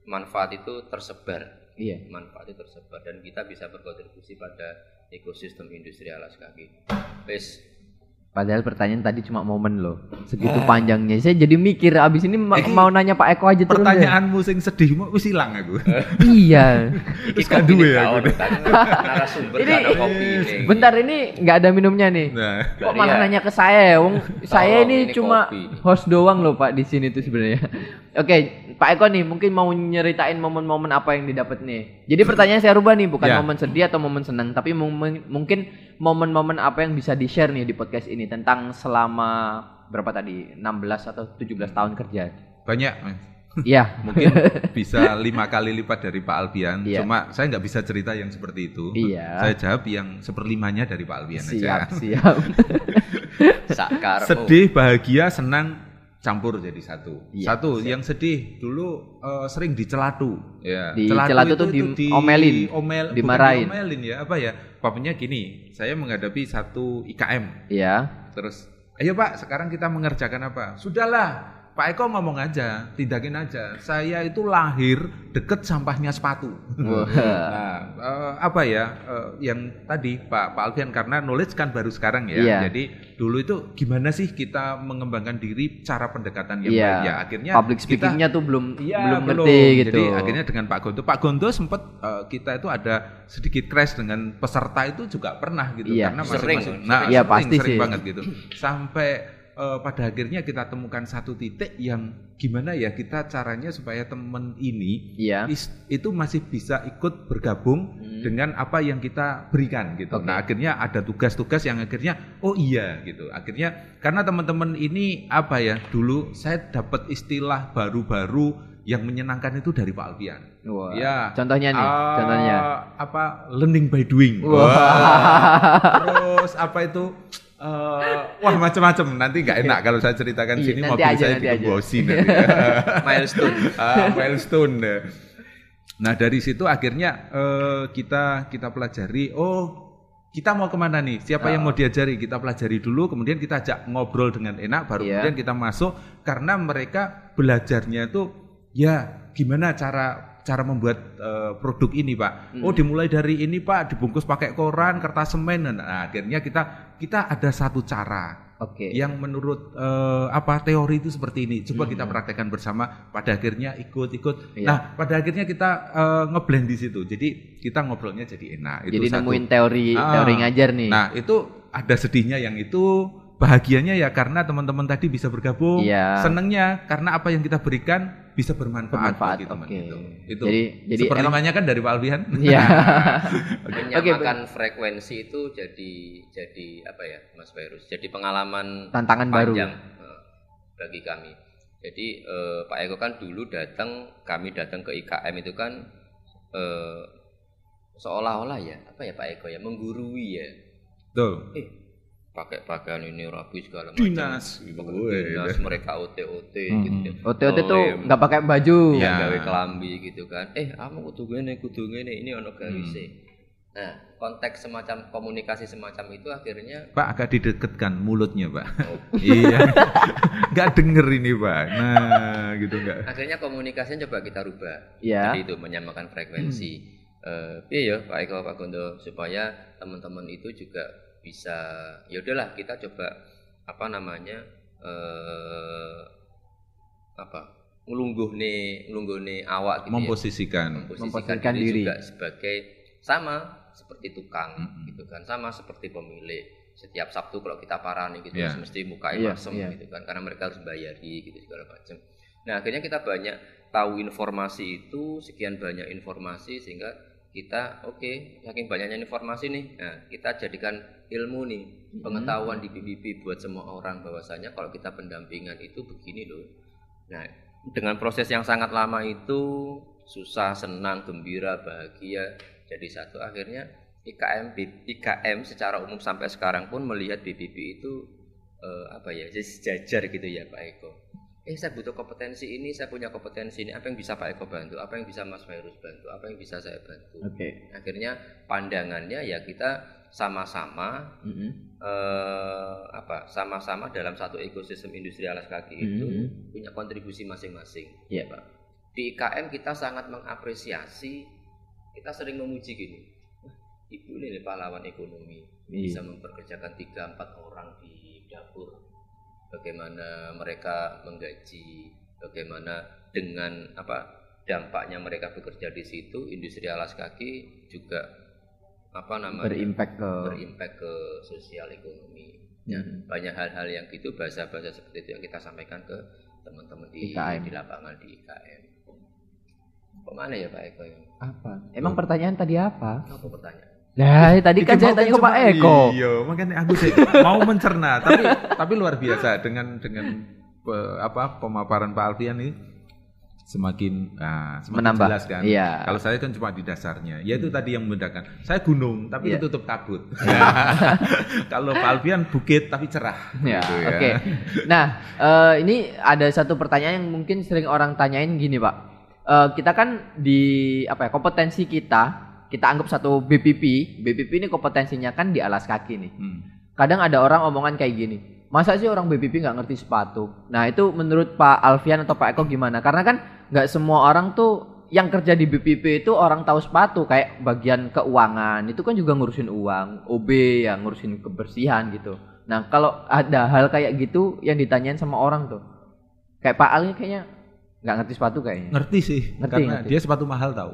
manfaat itu tersebar Iya. manfaat itu tersebar dan kita bisa berkontribusi pada ekosistem industri alas kaki. Wes, Padahal pertanyaan tadi cuma momen loh. Segitu panjangnya. Saya jadi mikir abis ini ma- mau nanya Pak Eko aja terus. deh. Pertanyaanmu sing sedih mau wis ilang aku. Iya. iki gak kopi duwe aku nih. Tadi narasumber Ini- gak ada kopi ini. Bentar ini nggak ada minumnya nih. Nah, Kok malah ya- nanya ke saya ya, Wong? saya ini, ini cuma kopi host doang loh Pak di sini tuh sebenarnya. Oke, Pak Eko nih mungkin mau nyeritain momen-momen apa yang didapat nih. Jadi pertanyaan saya rubah nih, bukan Ya. momen sedih atau momen senang, tapi mungkin momen-momen apa yang bisa di-share nih di podcast ini tentang selama berapa tadi? 16 atau 17 tahun kerja. banyak. Iya. mungkin bisa lima kali lipat dari Pak Albian. Iya. Cuma saya nggak bisa cerita yang seperti itu. Iya. Saya jawab yang seperlimanya dari Pak Albian siap, aja. siap. Sakarmu. Sedih, bahagia, senang, campur jadi satu. Iya, satu siap. yang sedih dulu eh, sering dicelatu ya. Di celatu tuh diomelin, omel, bukan dimarahin. diomelin ya, apa ya? Papanya gini, saya menghadapi satu IKM Iya. terus ayo Pak, sekarang kita mengerjakan apa? Sudahlah, Pak Eko ngomong aja, tindakin aja. Saya itu lahir deket sampahnya sepatu. Nah, eh, apa ya eh, yang tadi Pak Pak Alfian karena knowledge kan baru sekarang ya. Iya. Jadi dulu itu gimana sih kita mengembangkan diri cara pendekatan yang Iya. baik ya. Akhirnya Public speakingnya tuh belum Iya, belum ngerti gitu. Jadi akhirnya dengan Pak Gonto, Pak Gonto sempat eh, kita itu ada sedikit crash dengan peserta itu juga pernah gitu Iya. karena Sering. masing-masing- nah, Iya, sering, pasti sering sih. banget gitu. Sampai eh, pada akhirnya kita temukan satu titik yang gimana ya kita caranya supaya temen ini Iya. is- itu masih bisa ikut bergabung Hmm. dengan apa yang kita berikan gitu. Oke. Nah, akhirnya ada tugas-tugas yang akhirnya oh iya gitu. Akhirnya karena teman-teman ini apa ya? Dulu saya dapat istilah baru-baru yang menyenangkan itu dari Pak Alfian. Wah. Ya. Contohnya nih, Ah, contohnya. apa learning by doing. Wah. Wah. Terus apa itu eh, wah macam-macam nanti nggak enak kalau saya ceritakan Iya, sini nanti mobil aja, saya digembosi nanti. milestone Ah, milestone. Nah dari situ akhirnya eh, kita kita pelajari. Oh kita mau ke mana nih? Siapa yang Ah. mau diajari? Kita pelajari dulu. Kemudian kita ajak ngobrol dengan enak. Baru Iya. kemudian kita masuk karena mereka belajarnya itu ya gimana cara cara membuat eh, produk ini pak. Hmm. Oh dimulai dari ini pak, dibungkus pakai koran, kertas semen. Nah akhirnya kita kita ada satu cara Oke. yang menurut eh, apa teori itu seperti ini. Coba kita Hmm. praktekkan bersama. Pada akhirnya ikut-ikut. Iya. Nah, pada akhirnya kita eh, ngeblend di situ. Jadi kita ngobrolnya jadi enak. Itu Jadi satu. nemuin teori Ah. teori ngajar nih. Nah, itu ada sedihnya yang itu. Bahagianya ya karena teman-teman tadi bisa bergabung. Iya. Senengnya karena apa yang kita berikan bisa bermanfaat, Bermanfaat, bagi teman oke. itu. Itu. Jadi- jadi Seperlunya kan dari Pak Alfian. Iya. menyamakan frekuensi itu jadi jadi apa ya Mas Virus jadi pengalaman Tantangan baru. panjang eh, bagi kami jadi eh, Pak Eko kan dulu datang kami datang ke IKM itu kan eh, seolah-olah ya apa ya Pak Eko ya menggurui ya Betul. eh pakai pakaian ini rapi segala macam Dinas. Dinas mereka OT-OT Hmm. gitu ya. OT-OT tuh nggak pakai baju. Iya. ya gawe kelambi gitu kan eh kamu kudu ngene kudu ngene ini ono garise nah konteks semacam komunikasi semacam itu akhirnya Pak agak didekatkan mulutnya, Pak. oh, iya. Nggak denger ini, Pak. Nah, gitu enggak. akhirnya komunikasinya coba kita rubah Iya. jadi itu menyamakan frekuensi Eh, piye ya Pak Eko Pak Gondo supaya teman-teman itu juga bisa ya udahlah kita coba apa namanya eh apa ngelungguh nih ngelungguh nih awak gitu ya. Memposisikan. memposisikan Memposisikan diri, diri. juga sebagai sama seperti tukang Mm-mm. gitu kan sama seperti pemilik setiap Sabtu kalau kita parani gitu Iya. mesti muka Iya, masem iya. gitu kan karena mereka harus bayari gitu segala macam nah akhirnya kita banyak tahu informasi itu sekian banyak informasi sehingga kita oke saking banyaknya informasi nih nah kita jadikan ilmu nih Mm-mm. pengetahuan di BBB buat semua orang bahwasanya kalau kita pendampingan itu begini loh nah dengan proses yang sangat lama itu susah, senang, gembira, bahagia jadi satu akhirnya IKM IKM secara umum sampai sekarang pun melihat BBB itu eh, apa ya sejajar gitu ya Pak Eko. Eh saya butuh kompetensi ini, saya punya kompetensi ini, apa yang bisa Pak Eko bantu, apa yang bisa Mas Virus bantu, apa yang bisa saya bantu. Oke. Akhirnya pandangannya ya kita sama-sama Mm-mm. eh, apa sama-sama dalam satu ekosistem industri alas kaki itu Mhm. punya kontribusi masing-masing Iya. ya Pak di IKM kita sangat mengapresiasi kita sering memuji gini "Wah, ibu ini pahlawan ekonomi bisa Iya. memperkerjakan tiga empat orang di dapur bagaimana mereka menggaji bagaimana dengan apa dampaknya mereka bekerja di situ industri alas kaki juga apa namanya Berimpact ke berimpact ke sosial ekonomi. Ya, Hmm. banyak hal-hal yang gitu bahasa-bahasa seperti itu yang kita sampaikan ke teman-teman di IKM. di lapangan di IKM. Ke mana ya Pak Eko? apa? Emang pertanyaan tadi apa? Apa pertanyaan? Nah, tadi kan saya tanya ke Pak Eko. Iya, makanya aku sih mau mencerna, tapi tapi luar biasa dengan dengan pe- apa pemaparan Pak Alfian ini. semakin nah, semakin Menambah, jelas kan. iya. Kalau saya kan cuma di dasarnya. Ya itu tadi yang membedakan. Saya gunung tapi Iya. tertutup kabut. Kalau Pak Alfian bukit tapi cerah. Ya, gitu oke. Nah, eh, ini ada satu pertanyaan yang mungkin sering orang tanyain gini, Pak. Eh, kita kan di apa ya kompetensi kita kita anggap satu BPP. BPP ini kompetensinya kan di alas kaki nih. Hmm. Kadang ada orang omongan kayak gini. Masa sih orang BPP nggak ngerti sepatu? Nah itu menurut Pak Alfian atau Pak Eko gimana? Karena kan nggak semua orang tuh yang kerja di BPP itu orang tahu sepatu kayak bagian keuangan itu kan juga ngurusin uang, OB yang ngurusin kebersihan gitu. Nah kalau ada hal kayak gitu yang ditanyain sama orang tuh, kayak Pak Al ini kayaknya nggak ngerti sepatu kayaknya. Ngerti sih. Ngerti, karena ngerti. dia sepatu mahal tahu.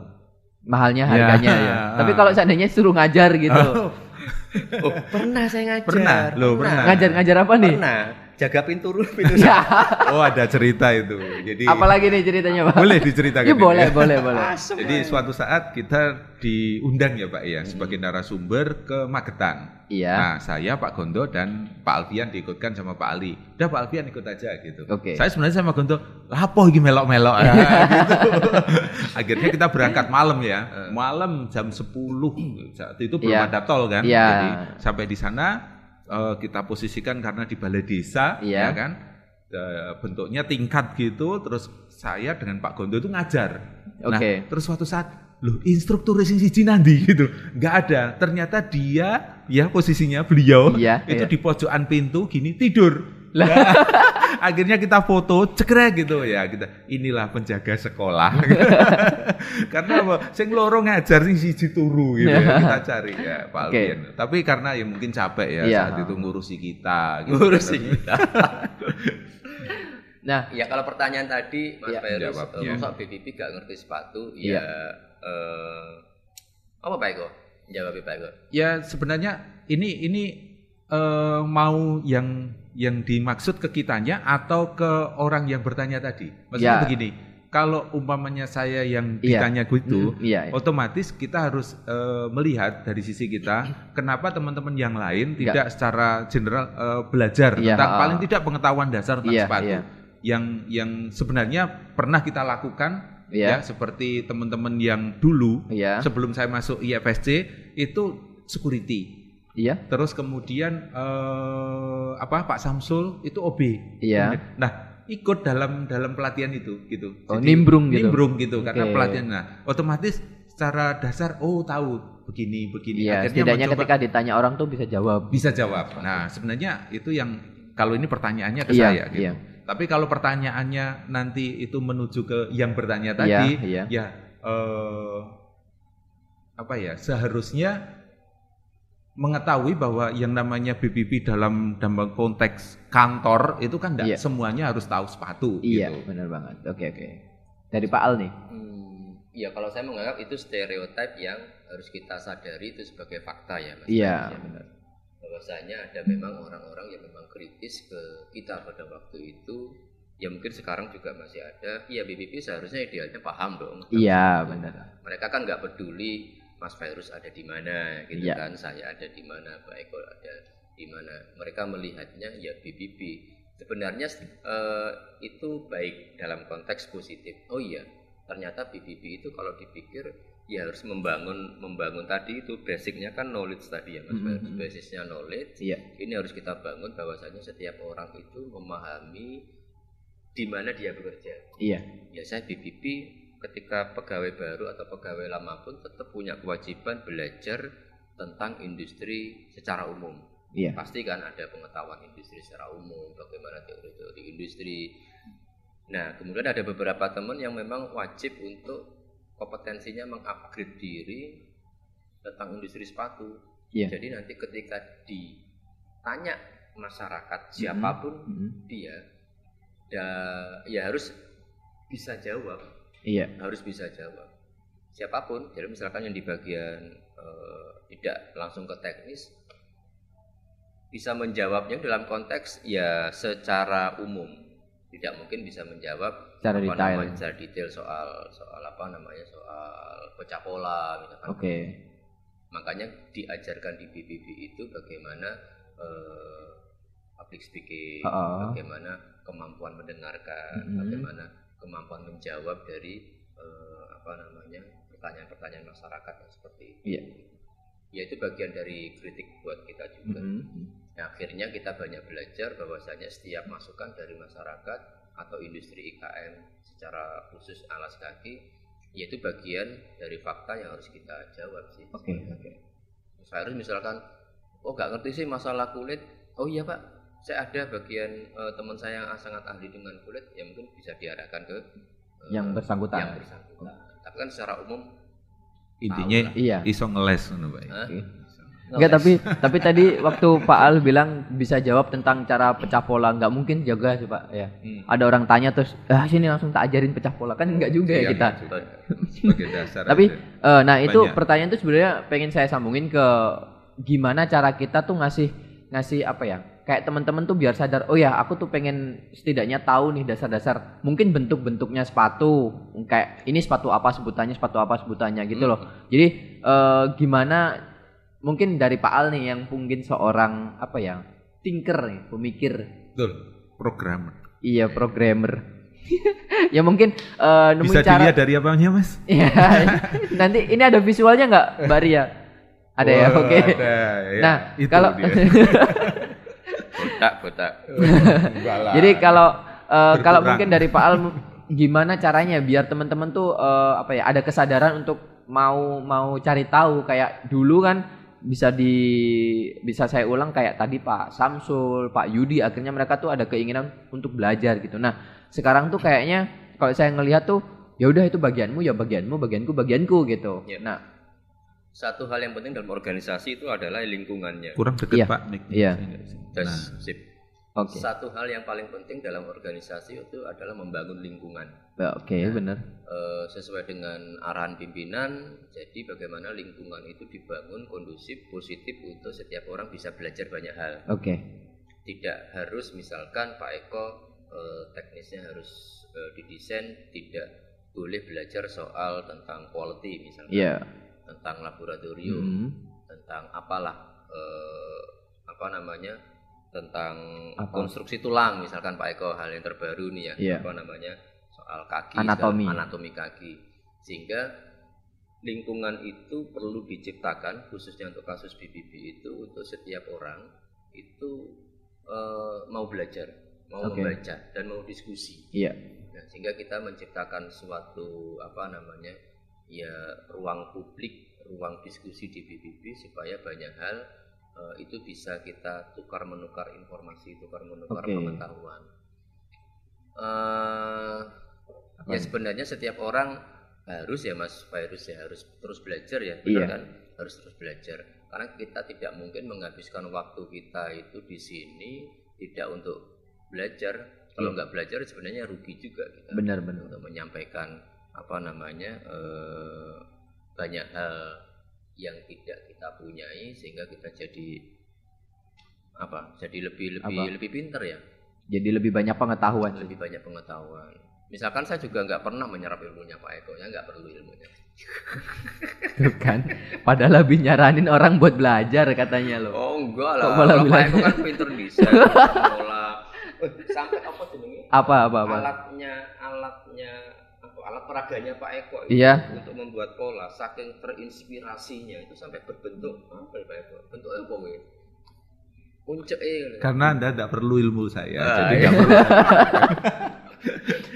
Mahalnya Ya. harganya ya. Tapi kalau seandainya suruh ngajar gitu, Oh, pernah saya ngajar. Pernah, loh, pernah. ngajar-ngajar apa nih? Pernah. Jaga pintu pintu Ya, Oh ada cerita itu. Jadi apalagi nih ceritanya Pak? boleh diceritakan. Ya ini boleh, ya? boleh, boleh. Jadi suatu saat kita diundang ya Pak ya sebagai narasumber ke Magetan. Iya. Nah saya Pak Gondo dan Pak Alfian diikutkan sama Pak Ali. Udah Pak Alfian ikut aja gitu. Oke. Saya sebenarnya sama Gondo, lapo iki melok-melok Ah, gitu. Akhirnya kita berangkat malam ya. Malam jam 10 saat itu belum Iya. ada tol kan. Iya. Jadi sampai di sana eh, kita posisikan karena di balai desa Iya. ya kan. Eh, bentuknya tingkat gitu terus saya dengan Pak Gondo itu ngajar. Nah, Oke. terus suatu saat loh instruktur racing siji nandi gitu nggak ada ternyata dia ya posisinya beliau Iya, itu iya. di pojokan pintu gini tidur Nah, akhirnya kita foto cekrek gitu ya kita inilah penjaga sekolah karena apa sing loro ngajar sing siji turu gitu ya. kita cari ya Pak Oke. Alfian tapi karena ya mungkin capek ya Iya. saat itu ngurusi kita gitu. Ngurusi kita. Nah, Ya kalau pertanyaan tadi Mas Iya. Virus, Jawab, iya. masa BPP gak ngerti sepatu? Iya. Ya eh, apa Pak Eko? Jawab Pak Eko. ya sebenarnya ini ini eh, mau yang yang dimaksud ke kitanya atau ke orang yang bertanya tadi. Maksudnya Ya. begini, kalau umpamanya saya yang Iya. ditanya gitu, Mm, iya, iya. otomatis kita harus eh, melihat dari sisi kita kenapa teman-teman yang lain Iya. tidak secara general eh, belajar Iya, tentang ah. paling tidak pengetahuan dasar tentang Iya, sepatu. iya. Yang yang sebenarnya pernah kita lakukan Iya. ya seperti teman-teman yang dulu Iya. sebelum saya masuk IFSC itu security. Iya. Terus kemudian eh, apa Pak Samsul itu OB. Iya. Nah, ikut dalam dalam pelatihan itu gitu. Oh, nimbrung gitu. Nimbrung gitu karena pelatihan. Nah, otomatis secara dasar oh tahu begini begini. Iya, Akhirnya setidaknya mencoba- ketika ditanya orang tuh bisa jawab. bisa jawab. Nah, sebenarnya itu yang kalau ini pertanyaannya ke Iya, saya gitu. iya. Tapi kalau pertanyaannya nanti itu menuju ke yang bertanya Iya, tadi, iya. ya eh, apa ya seharusnya mengetahui bahwa yang namanya BPP dalam dalam konteks kantor itu kan tidak Iya. semuanya harus tahu sepatu Iya, gitu. benar banget. Oke, oke. Dari Pak Al nih. Hmm, ya kalau saya menganggap itu stereotip yang harus kita sadari itu sebagai fakta ya Mas. Iya, ya. benar. Bahwasanya ada memang orang-orang yang memang kritis ke kita pada waktu itu. Ya mungkin sekarang juga masih ada. Iya BPP seharusnya idealnya paham dong. Iya, Itu. benar. Mereka kan nggak peduli Mas Virus ada di mana, gitu Iya. kan. Saya ada di mana, Pak Eko ada di mana. Mereka melihatnya ya BPP. Sebenarnya eh, itu baik dalam konteks positif. Oh iya, ternyata BPP itu kalau dipikir ya harus membangun membangun tadi itu basicnya kan knowledge tadi ya Mas Mhm, mhm. Basisnya knowledge. Iya. Ini harus kita bangun bahwasanya setiap orang itu memahami di mana dia bekerja Iya. ya saya BPP ketika pegawai baru atau pegawai lama pun tetap punya kewajiban belajar tentang industri secara umum. Iya. Pasti kan ada pengetahuan industri secara umum, bagaimana teori-teori industri. Nah, kemudian ada beberapa teman yang memang wajib untuk kompetensinya mengupgrade diri tentang industri sepatu. Iya. Jadi nanti ketika ditanya masyarakat siapa pun Mhm. dia da- ya harus bisa jawab Iya. harus bisa jawab siapa pun jadi misalkan yang di bagian eh, tidak langsung ke teknis bisa menjawabnya dalam konteks ya secara umum tidak mungkin bisa menjawab Secara apa detail. namanya, secara detail soal soal apa namanya soal pecah pola misalkan Oke. makanya diajarkan di BPB itu bagaimana eh, public speaking, Oh. bagaimana kemampuan mendengarkan, Mhm. bagaimana kemampuan menjawab dari eh, apa namanya pertanyaan-pertanyaan masyarakat yang seperti itu. Iya. Ya itu bagian dari kritik buat kita juga. Mhm. Nah, akhirnya kita banyak belajar bahwasanya setiap masukan dari masyarakat atau industri IKM secara khusus alas kaki yaitu bagian dari fakta yang harus kita jawab sih. Oke, oke. Mas Fairuz misalkan, oh nggak ngerti sih masalah kulit, oh iya pak, saya ada bagian eh, teman saya yang sangat ahli dengan kulit, ya mungkin bisa diarahkan ke eh, Yang bersangkutan. Yang bersangkutan. Tapi kan secara umum, Intinya Iya. iso ngeles ngono, Pak. Oke. Enggak tapi tapi tadi waktu Pak Al bilang bisa jawab tentang cara pecah pola nggak mungkin juga sih Pak ya. Hmm. Ada orang tanya terus ah sini langsung tak ajarin pecah pola kan nggak juga ya Iya, kita. Sebagai dasar. Tapi aja. eh, nah itu Banyak. pertanyaan itu sebenarnya pengen saya sambungin ke gimana cara kita tuh ngasih ngasih apa ya? Kayak teman-teman tuh biar sadar, oh ya aku tuh pengen setidaknya tahu nih dasar-dasar mungkin bentuk-bentuknya sepatu, kayak ini sepatu apa sebutannya, sepatu apa sebutannya gitu loh. Jadi eh, gimana mungkin dari Pak Al nih yang mungkin seorang apa ya? thinker nih, pemikir. betul. Programmer. Iya, programmer. ya mungkin eh, nemuin Bisa cara dilihat dari apanya, Mas? Iya. Nanti ini ada visualnya nggak, Mbak Ria? Ada ya, Wah, oke. Ada, ya. Nah, Itu kalau. botak, botak. Jadi kalau eh, kalau mungkin dari Pak Al gimana caranya biar teman-teman tuh eh, apa ya ada kesadaran untuk mau mau cari tahu kayak dulu kan bisa di bisa saya ulang kayak tadi Pak Samsul, Pak Yudi akhirnya mereka tuh ada keinginan untuk belajar gitu. Nah, sekarang tuh kayaknya kalau saya ngelihat tuh ya udah itu bagianmu ya bagianmu, bagianku bagianku gitu. Iya. Nah, Satu hal yang penting dalam organisasi itu adalah lingkungannya. kurang dekat Iya. Pak mic. Iya. Tes, Nah, sip. oke. Satu hal yang paling penting dalam organisasi itu adalah membangun lingkungan. Ya, Oke, benar. Eh, sesuai dengan arahan pimpinan, jadi bagaimana lingkungan itu dibangun kondusif, positif untuk setiap orang bisa belajar banyak hal. Oke. Tidak harus misalkan Pak Eko eh, teknisnya harus eh, didesain, tidak boleh belajar soal tentang quality misalnya, Iya. Tentang laboratorium, Hmm. tentang apalah eh, apa namanya tentang Apa? konstruksi tulang misalkan Pak Eko hal yang terbaru nih ya Iya. apa namanya soal kaki Anatomi. segala- anatomi kaki sehingga lingkungan itu perlu diciptakan khususnya untuk kasus BBB itu untuk setiap orang itu eh, mau belajar mau Oke. membaca dan mau diskusi Iya. Nah, sehingga kita menciptakan suatu apa namanya ya ruang publik, ruang diskusi di BBB supaya banyak hal eh, itu bisa kita tukar menukar informasi, tukar menukar Oke. pengetahuan. Eh, ya sebenarnya setiap orang harus ya Mas Virus ya harus terus belajar ya, benar Iya. kan? Harus terus belajar. Karena kita tidak mungkin menghabiskan waktu kita itu di sini tidak untuk belajar. Kalau nggak belajar sebenarnya rugi juga kita Benar, benar. untuk menyampaikan apa namanya eh, banyak hal yang tidak kita punyai sehingga kita jadi apa? Jadi lebih lebih Apa? lebih pinter ya, Jadi lebih banyak pengetahuan. lebih banyak pengetahuan. Misalkan saya juga nggak pernah menyerap ilmunya Pak Eko, ya nggak perlu ilmunya. Tuh kan. Padahal lebih nyaranin orang buat belajar katanya loh. Oh enggak Kok lah, malah kalau Pak Eko kan pinter desain, pola sampai apa jenenge? Apa apa apa. Alatnya, alatnya apa, alat peraganya Pak Eko itu Iya. untuk membuat pola, saking terinspirasinya itu sampai berbentuk apa ya Pak Eko? Bentuknya apa ya? Puncak eh. Karena Anda tidak perlu ilmu saya, Ah, jadi iya. perlu.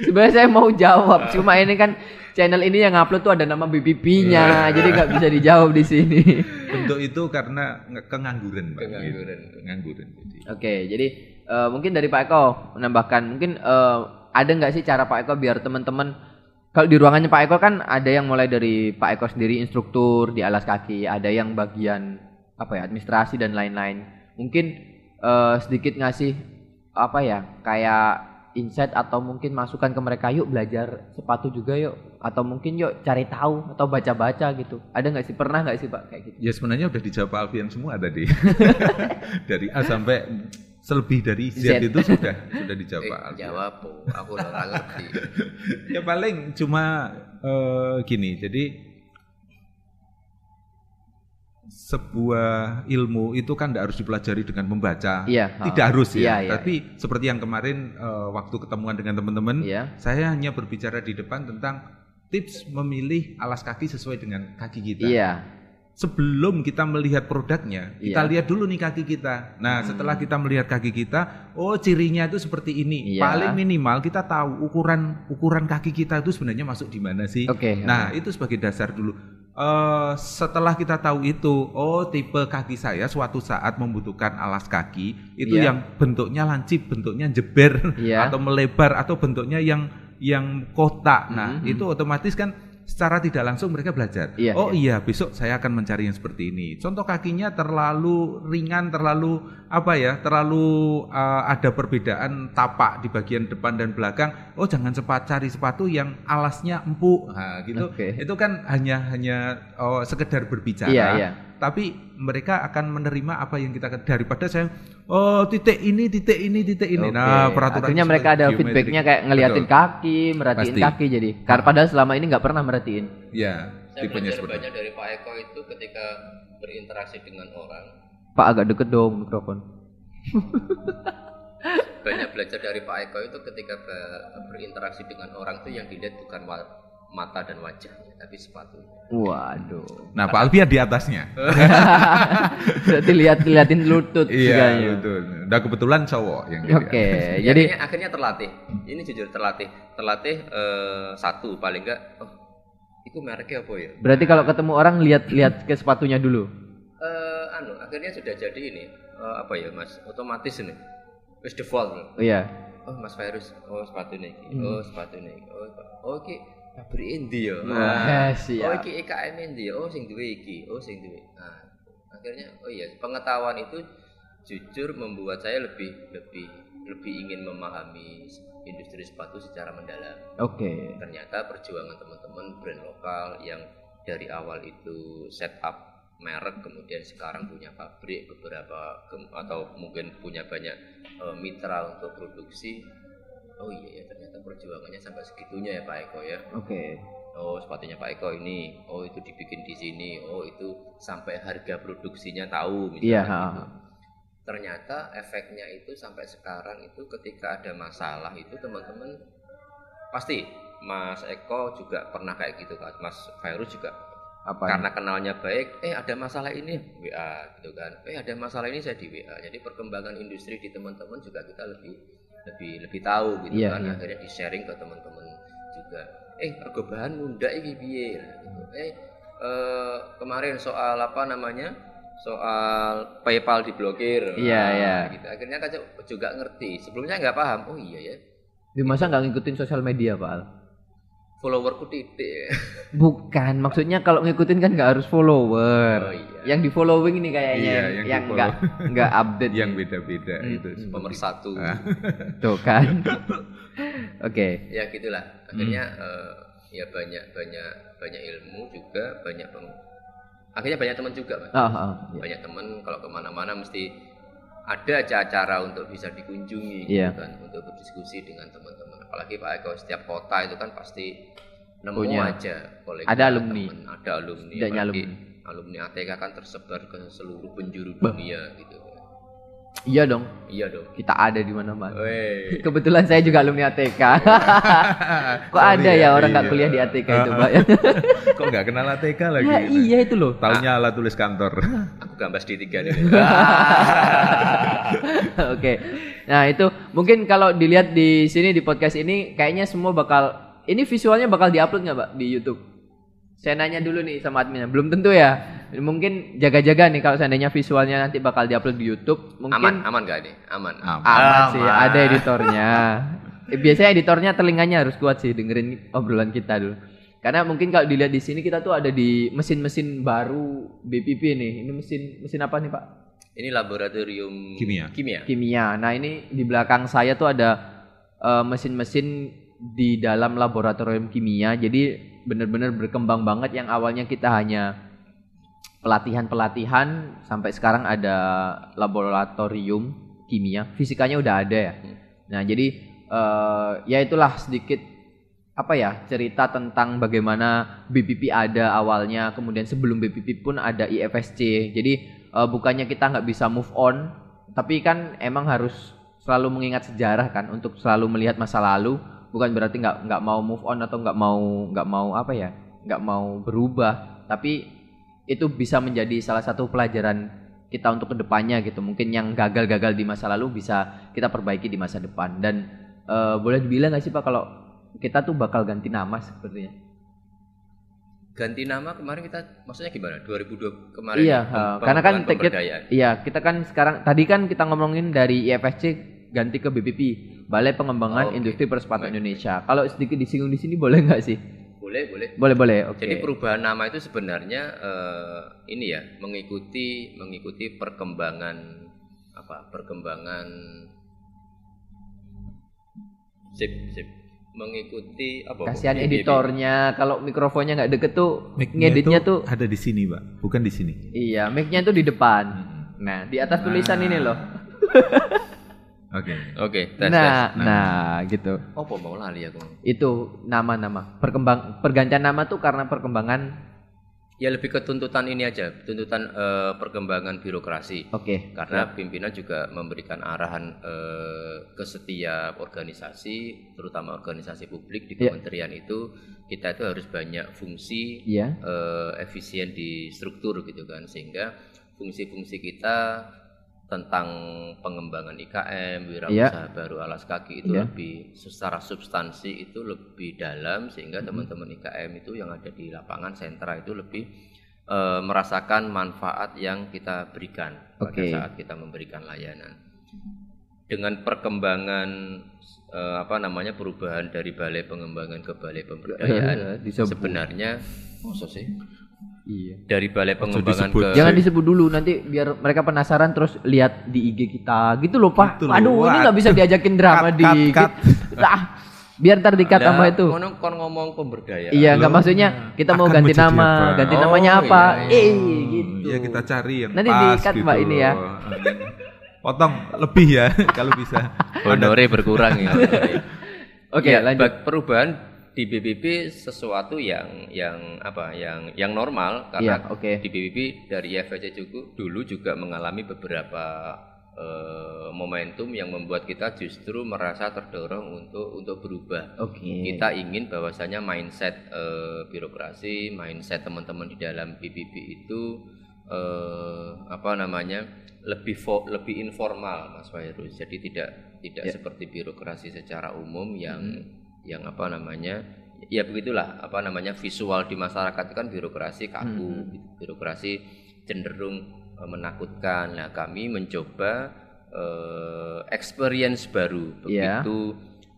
Sebenarnya saya mau jawab, cuma ini kan channel ini yang upload tuh ada nama BBP-nya, jadi nggak bisa dijawab di sini. Bentuk itu karena kengangguran, Pak. Kengangguran. Gitu. Kengangguran. Jadi. Oke, jadi eh, mungkin dari Pak Eko menambahkan, mungkin eh, ada nggak sih cara Pak Eko biar teman-teman kalau di ruangannya Pak Eko kan ada yang mulai dari Pak Eko sendiri instruktur di alas kaki, ada yang bagian apa ya administrasi dan lain-lain. Mungkin eh, sedikit ngasih apa ya kayak insight atau mungkin masukan ke mereka yuk belajar sepatu juga yuk atau mungkin yuk cari tahu atau baca-baca gitu. Ada nggak sih pernah nggak sih Pak kayak gitu? Ya sebenarnya udah dijawab Alfian semua tadi. dari A sampai selebih dari Z, Z. itu sudah sudah dijawab Eh, Pak Alfian. jawab, oh, aku udah ngerti. Ya paling cuma eh, gini, jadi sebuah ilmu itu kan tidak harus dipelajari dengan membaca. Iya, Tidak oh. harus ya. Iya, iya, Tapi seperti yang kemarin eh, waktu ketemuan dengan teman-teman, Iya. saya hanya berbicara di depan tentang tips memilih alas kaki sesuai dengan kaki kita. Iya. Sebelum kita melihat produknya, kita Iya. lihat dulu nih kaki kita. Nah, setelah kita melihat kaki kita, oh cirinya itu seperti ini. Iya. Paling minimal kita tahu ukuran ukuran kaki kita itu sebenarnya masuk di mana sih. Oke. Nah, itu sebagai dasar dulu. Eh, setelah kita tahu itu, oh tipe kaki saya suatu saat membutuhkan alas kaki itu Iya. yang bentuknya lancip, bentuknya jeber Iya. atau melebar atau bentuknya yang yang kotak. Nah, Mhm. itu otomatis kan secara tidak langsung mereka belajar. Iya, oh iya, besok saya akan mencari yang seperti ini. Contoh kakinya terlalu ringan, terlalu apa ya? Terlalu eh, ada perbedaan tapak di bagian depan dan belakang. Oh, jangan cepat cari sepatu yang alasnya empuk. Nah, gitu. Oke. Itu kan hanya hanya oh, sekedar berbicara. Iya, iya. Tapi mereka akan menerima apa yang kita daripada saya oh titik ini, titik ini, titik ini. Oke. Nah, peraturan Akhirnya mereka ada geometrik. feedbacknya kayak ngeliatin Betul. kaki, merhatiin Pasti. kaki jadi. Karena padahal selama ini nggak pernah merhatiin. Ya, Saya tipenya belajar seperti banyak dari Pak Eko itu ketika berinteraksi dengan orang. Pak agak deket dong mikrofon. Banyak belajar dari Pak Eko itu ketika be- berinteraksi dengan orang itu yang dilihat bukan mata dan wajahnya, tapi sepatunya. Waduh. Nah, Pak Alpi di atasnya. Berarti lihat liatin lutut iya, betul. Nah, kebetulan cowok yang Oke. Ya, jadi akhirnya, akhirnya terlatih. Ini jujur terlatih. Terlatih eh, satu paling enggak. Oh, itu mereknya apa ya? berarti kalau ketemu orang lihat-lihat ke sepatunya dulu. Eh, anu, akhirnya sudah jadi ini eh, apa ya mas? Otomatis ini. Wis default. Oh iya. Oh Mas Virus, oh sepatu ini, Hmm. oh sepatu ini, oh oh iki pabrik endi ya? Oh siap. iki IKM endi ya? Oh sing duwe iki, oh sing duwe. Nah, akhirnya oh iya pengetahuan itu jujur membuat saya lebih lebih lebih ingin memahami industri sepatu secara mendalam. Oke. Ternyata perjuangan teman-teman brand lokal yang dari awal itu setup merek kemudian sekarang punya pabrik beberapa atau mungkin punya banyak eh, mitra untuk produksi. Oh iya ya ternyata perjuangannya sampai segitunya ya Pak Eko ya. Oke. Oh sepatunya Pak Eko ini, oh itu dibikin di sini, oh itu sampai harga produksinya tahu misalnya Iya, gitu. ha, ha. Ternyata efeknya itu sampai sekarang itu ketika ada masalah itu teman-teman pasti Mas Eko juga pernah kayak gitu kan, Mas Virus juga Apa? karena kenalnya baik, eh ada masalah ini WA gitu kan, eh ada masalah ini saya di WA. Jadi perkembangan industri di teman-teman juga kita lebih lebih lebih tahu gitu Iya, kan, iya. akhirnya di sharing ke teman-teman juga. Eh rego bahan munda iki piye gitu. Eh eh, kemarin soal apa namanya? Soal PayPal diblokir. Iya, Nah, iya. Gitu. Akhirnya kan juga ngerti. Sebelumnya nggak paham. Oh iya ya. Di masa nggak ngikutin sosial media, Pak Al? Followerku titik. Bukan, maksudnya kalau ngikutin kan nggak harus follower. Oh iya. Yang di following ini kayaknya Iya, yang, yang nggak nggak update. yang beda-beda Hmm, itu. hmm. Nomor satu. Ah. Tuh kan. Oke. ya gitulah akhirnya Hmm. eh, ya banyak banyak banyak ilmu juga banyak peng... akhirnya banyak teman juga Mas. Ah, ah, iya. banyak teman kalau ke mana-mana mesti ada aja acara untuk bisa dikunjungi Iya. gitu kan untuk berdiskusi dengan teman-teman apalagi Pak Eko setiap kota itu kan pasti nemu Punya. aja kolega Ada alumni. temen, ada alumni apalagi alumni. Alumni ATK kan tersebar ke seluruh penjuru Bah. dunia gitu Iya dong, iya dong kita ada di mana-mana. Kebetulan saya juga alumni ATK. Kok Sorry ada ya ya, orang nggak iya. kuliah di ATK itu, Ah, Pak? Kok nggak kenal ATK lagi? ya gitu? iya itu loh. Taunya alat tulis kantor. aku gambas di tiga nih Oke. Nah, itu mungkin kalau dilihat di sini di podcast ini kayaknya semua bakal ini visualnya bakal diupload nggak, Pak, di YouTube? Saya nanya dulu nih sama adminnya. Belum tentu ya. Mungkin jaga-jaga nih kalau seandainya visualnya nanti bakal diupload di YouTube. Mungkin aman aman gak nih aman Aman. aman sih, Aman. ada editornya. Eh, biasanya editornya telinganya harus kuat sih dengerin obrolan kita dulu. Karena mungkin kalau dilihat di sini kita tuh ada di mesin-mesin baru BPP nih. Ini mesin mesin apa nih, Pak? Ini laboratorium Kimia. Kimia. kimia. Nah ini di belakang saya tuh ada eh, mesin-mesin di dalam laboratorium kimia. Jadi benar-benar berkembang banget yang awalnya kita hanya pelatihan-pelatihan sampai sekarang ada laboratorium kimia. Fisikanya udah ada ya. Nah jadi eh, ya itulah sedikit apa ya cerita tentang bagaimana BPP ada awalnya, kemudian sebelum BPP pun ada IFSC. Jadi uh, bukannya kita nggak bisa move on, tapi kan emang harus selalu mengingat sejarah kan untuk selalu melihat masa lalu. Bukan berarti nggak nggak mau move on atau nggak mau nggak mau apa ya nggak mau berubah, tapi itu bisa menjadi salah satu pelajaran kita untuk ke depannya gitu. Mungkin yang gagal-gagal di masa lalu bisa kita perbaiki di masa depan. Dan uh, boleh dibilang nggak sih pak kalau kita tuh bakal ganti nama sepertinya? Ganti nama kemarin kita maksudnya gimana? 2002 kemarin. Iya, uh, karena kan kita, iya kita kan sekarang tadi kan kita ngomongin dari IFSC ganti ke BPP Balai Pengembangan Oh, oke. Industri Persepatan Indonesia. Kalau sedikit disinggung di sini boleh nggak sih? Boleh, boleh. Boleh boleh. Oke. Jadi perubahan nama itu sebenarnya eh, ini ya mengikuti mengikuti perkembangan apa? Perkembangan sip sip mengikuti apa? Kasihan editornya kalau mikrofonnya nggak deket tuh Mic-nya ngeditnya tuh ada di sini, Pak. Bukan di sini. iya mic-nya tuh di depan. Nah di atas tulisan Nah. ini loh. Oke. Oke, tes nah, tes. nah gitu. Oh, apa mau lali aku. Itu nama-nama perkembang pergantian nama tuh karena perkembangan. Ya lebih ke tuntutan ini aja, tuntutan eh, perkembangan birokrasi. Oke. Karena pimpinan juga memberikan arahan eh, ke setiap organisasi, terutama organisasi publik di Iya. kementerian itu, kita itu harus banyak fungsi Iya. eh, efisien di struktur gitu kan, sehingga fungsi-fungsi kita tentang pengembangan IKM, wirausaha baru alas kaki itu Iya. lebih secara substansi itu lebih dalam sehingga teman-teman IKM itu yang ada di lapangan sentra itu lebih eh, merasakan manfaat yang kita berikan pada Oke. saat kita memberikan layanan. Dengan perkembangan eh, apa namanya perubahan dari balai pengembangan ke balai pemberdayaan Disebut. sebenarnya maksud sih Iya. dari balai pengembangan disebut. ke Jangan disebut dulu nanti biar mereka penasaran terus lihat di IG kita gitu loh Pak. Gitu loh. Aduh ini nggak bisa diajakin drama Cut, di cut, cut. Lah, biar ntar dikat sama itu. Kon ngomong pemberdayaan. Iya nggak maksudnya kita mau ganti nama, apa? ganti Oh, namanya apa? iya, iya. Eh gitu. Ya kita cari yang Nanti pas di-cut, gitu. Mbak, ini ya. Potong lebih ya kalau bisa. Honore berkurang ya. Oke, Ya, lanjut. Perubahan di BBB sesuatu yang yang apa yang yang normal karena Iya, oke. di BBB dari IFC juga dulu juga mengalami beberapa eh, momentum yang membuat kita justru merasa terdorong untuk untuk berubah. Oke. Kita ingin bahwasanya mindset eh, birokrasi, mindset teman-teman di dalam BBB itu eh, apa namanya lebih fo- lebih informal, Mas Fairuz. Jadi tidak tidak seperti birokrasi secara umum yang yang apa namanya ya begitulah apa namanya visual di masyarakat itu kan birokrasi kaku, gitu. birokrasi cenderung eh, menakutkan. Nah kami mencoba eh, experience baru Iya. begitu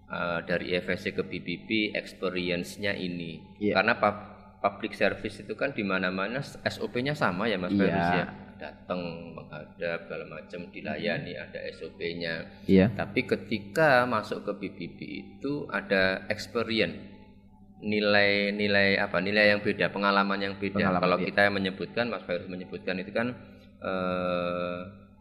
eh, dari FSC ke BBB experience-nya ini Iya. karena pub- public service itu kan di mana-mana SOP-nya sama ya Mas Iya. Ferus ya datang menghadap segala macam dilayani ada SOP-nya Iya. tapi ketika masuk ke BBB itu ada experience. Nilai-nilai apa? Nilai yang beda pengalaman yang beda. Pengalaman, kalau iya. kita yang menyebutkan Mas Ferus menyebutkan itu kan eh,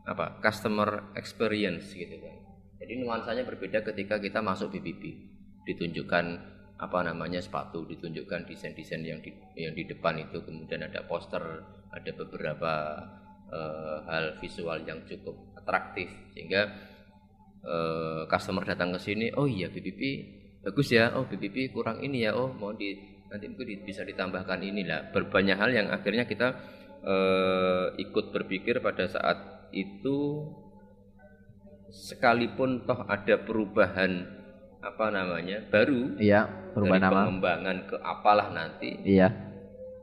apa? Customer experience gitu kan. Jadi nuansanya berbeda ketika kita masuk BBB ditunjukkan apa namanya sepatu ditunjukkan desain-desain yang di yang di depan itu kemudian ada poster ada beberapa eh, hal visual yang cukup atraktif sehingga eh, customer datang ke sini oh iya BBB bagus ya oh BBB kurang ini ya oh mau di nanti mungkin bisa ditambahkan inilah berbanyak hal yang akhirnya kita eh, ikut berpikir pada saat itu sekalipun toh ada perubahan apa namanya baru Iya, perubahan dari nama. pengembangan ke apalah nanti Iya.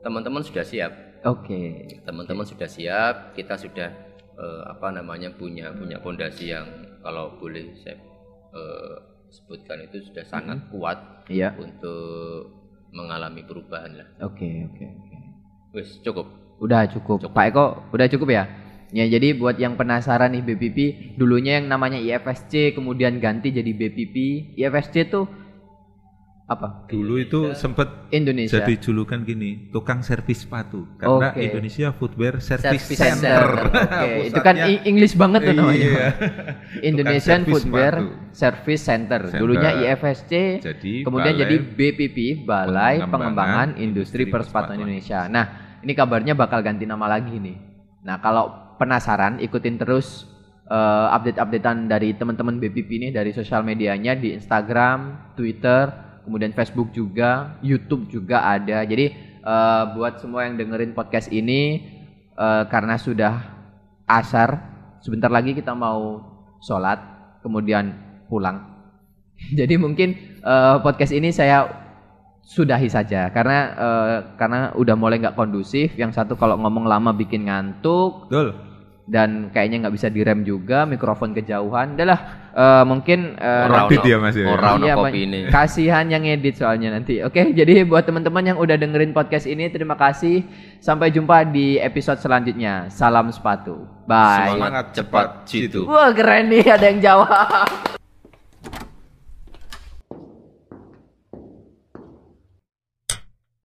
teman-teman sudah siap Oke. teman-teman sudah siap kita sudah eh, apa namanya punya punya fondasi yang kalau boleh saya eh, sebutkan itu sudah sangat kuat Iya. untuk mengalami perubahan lah Oke, oke, oke. wis cukup Udah cukup. Pak Eko, udah cukup ya? Ya, jadi buat yang penasaran nih BPP, dulunya yang namanya IFSC kemudian ganti jadi BPP. IFSC tuh Apa? Dulu itu sempat Indonesia. jadi julukan gini, tukang servis sepatu. Karena Oke. Indonesia Footwear Service, Service Center. Center. Oke, itu kan English banget tuh namanya. Iya. Indonesian Footwear sepatu. Service Center. Center. Dulunya IFSC, Jadi kemudian Balai jadi BPP, Balai Pengembangan Pengembangan Industri Industri Persepatuan Indonesia. Nah, ini kabarnya bakal ganti nama lagi nih. Nah, kalau penasaran ikutin terus eh, update-updatean dari teman-teman BPP ini dari sosial medianya di Instagram, Twitter, kemudian Facebook juga, YouTube juga ada. Jadi eh, buat semua yang dengerin podcast ini eh, karena sudah asar, sebentar lagi kita mau sholat, kemudian pulang. Jadi mungkin eh, podcast ini saya sudahi saja karena eh, karena udah mulai nggak kondusif. Yang satu kalau ngomong lama bikin ngantuk Betul. Dan kayaknya nggak bisa direm juga, mikrofon kejauhan. Udahlah eh, mungkin eh, Rapid ya, Mas, ya? ora ono Iya, kopi Pak. ini. Kasihan yang edit soalnya nanti. Oke, jadi buat teman-teman yang udah dengerin podcast ini terima kasih. Sampai jumpa di episode selanjutnya. Salam sepatu. Bye. Semangat cepat jitu. Wah, keren nih ada yang jawab.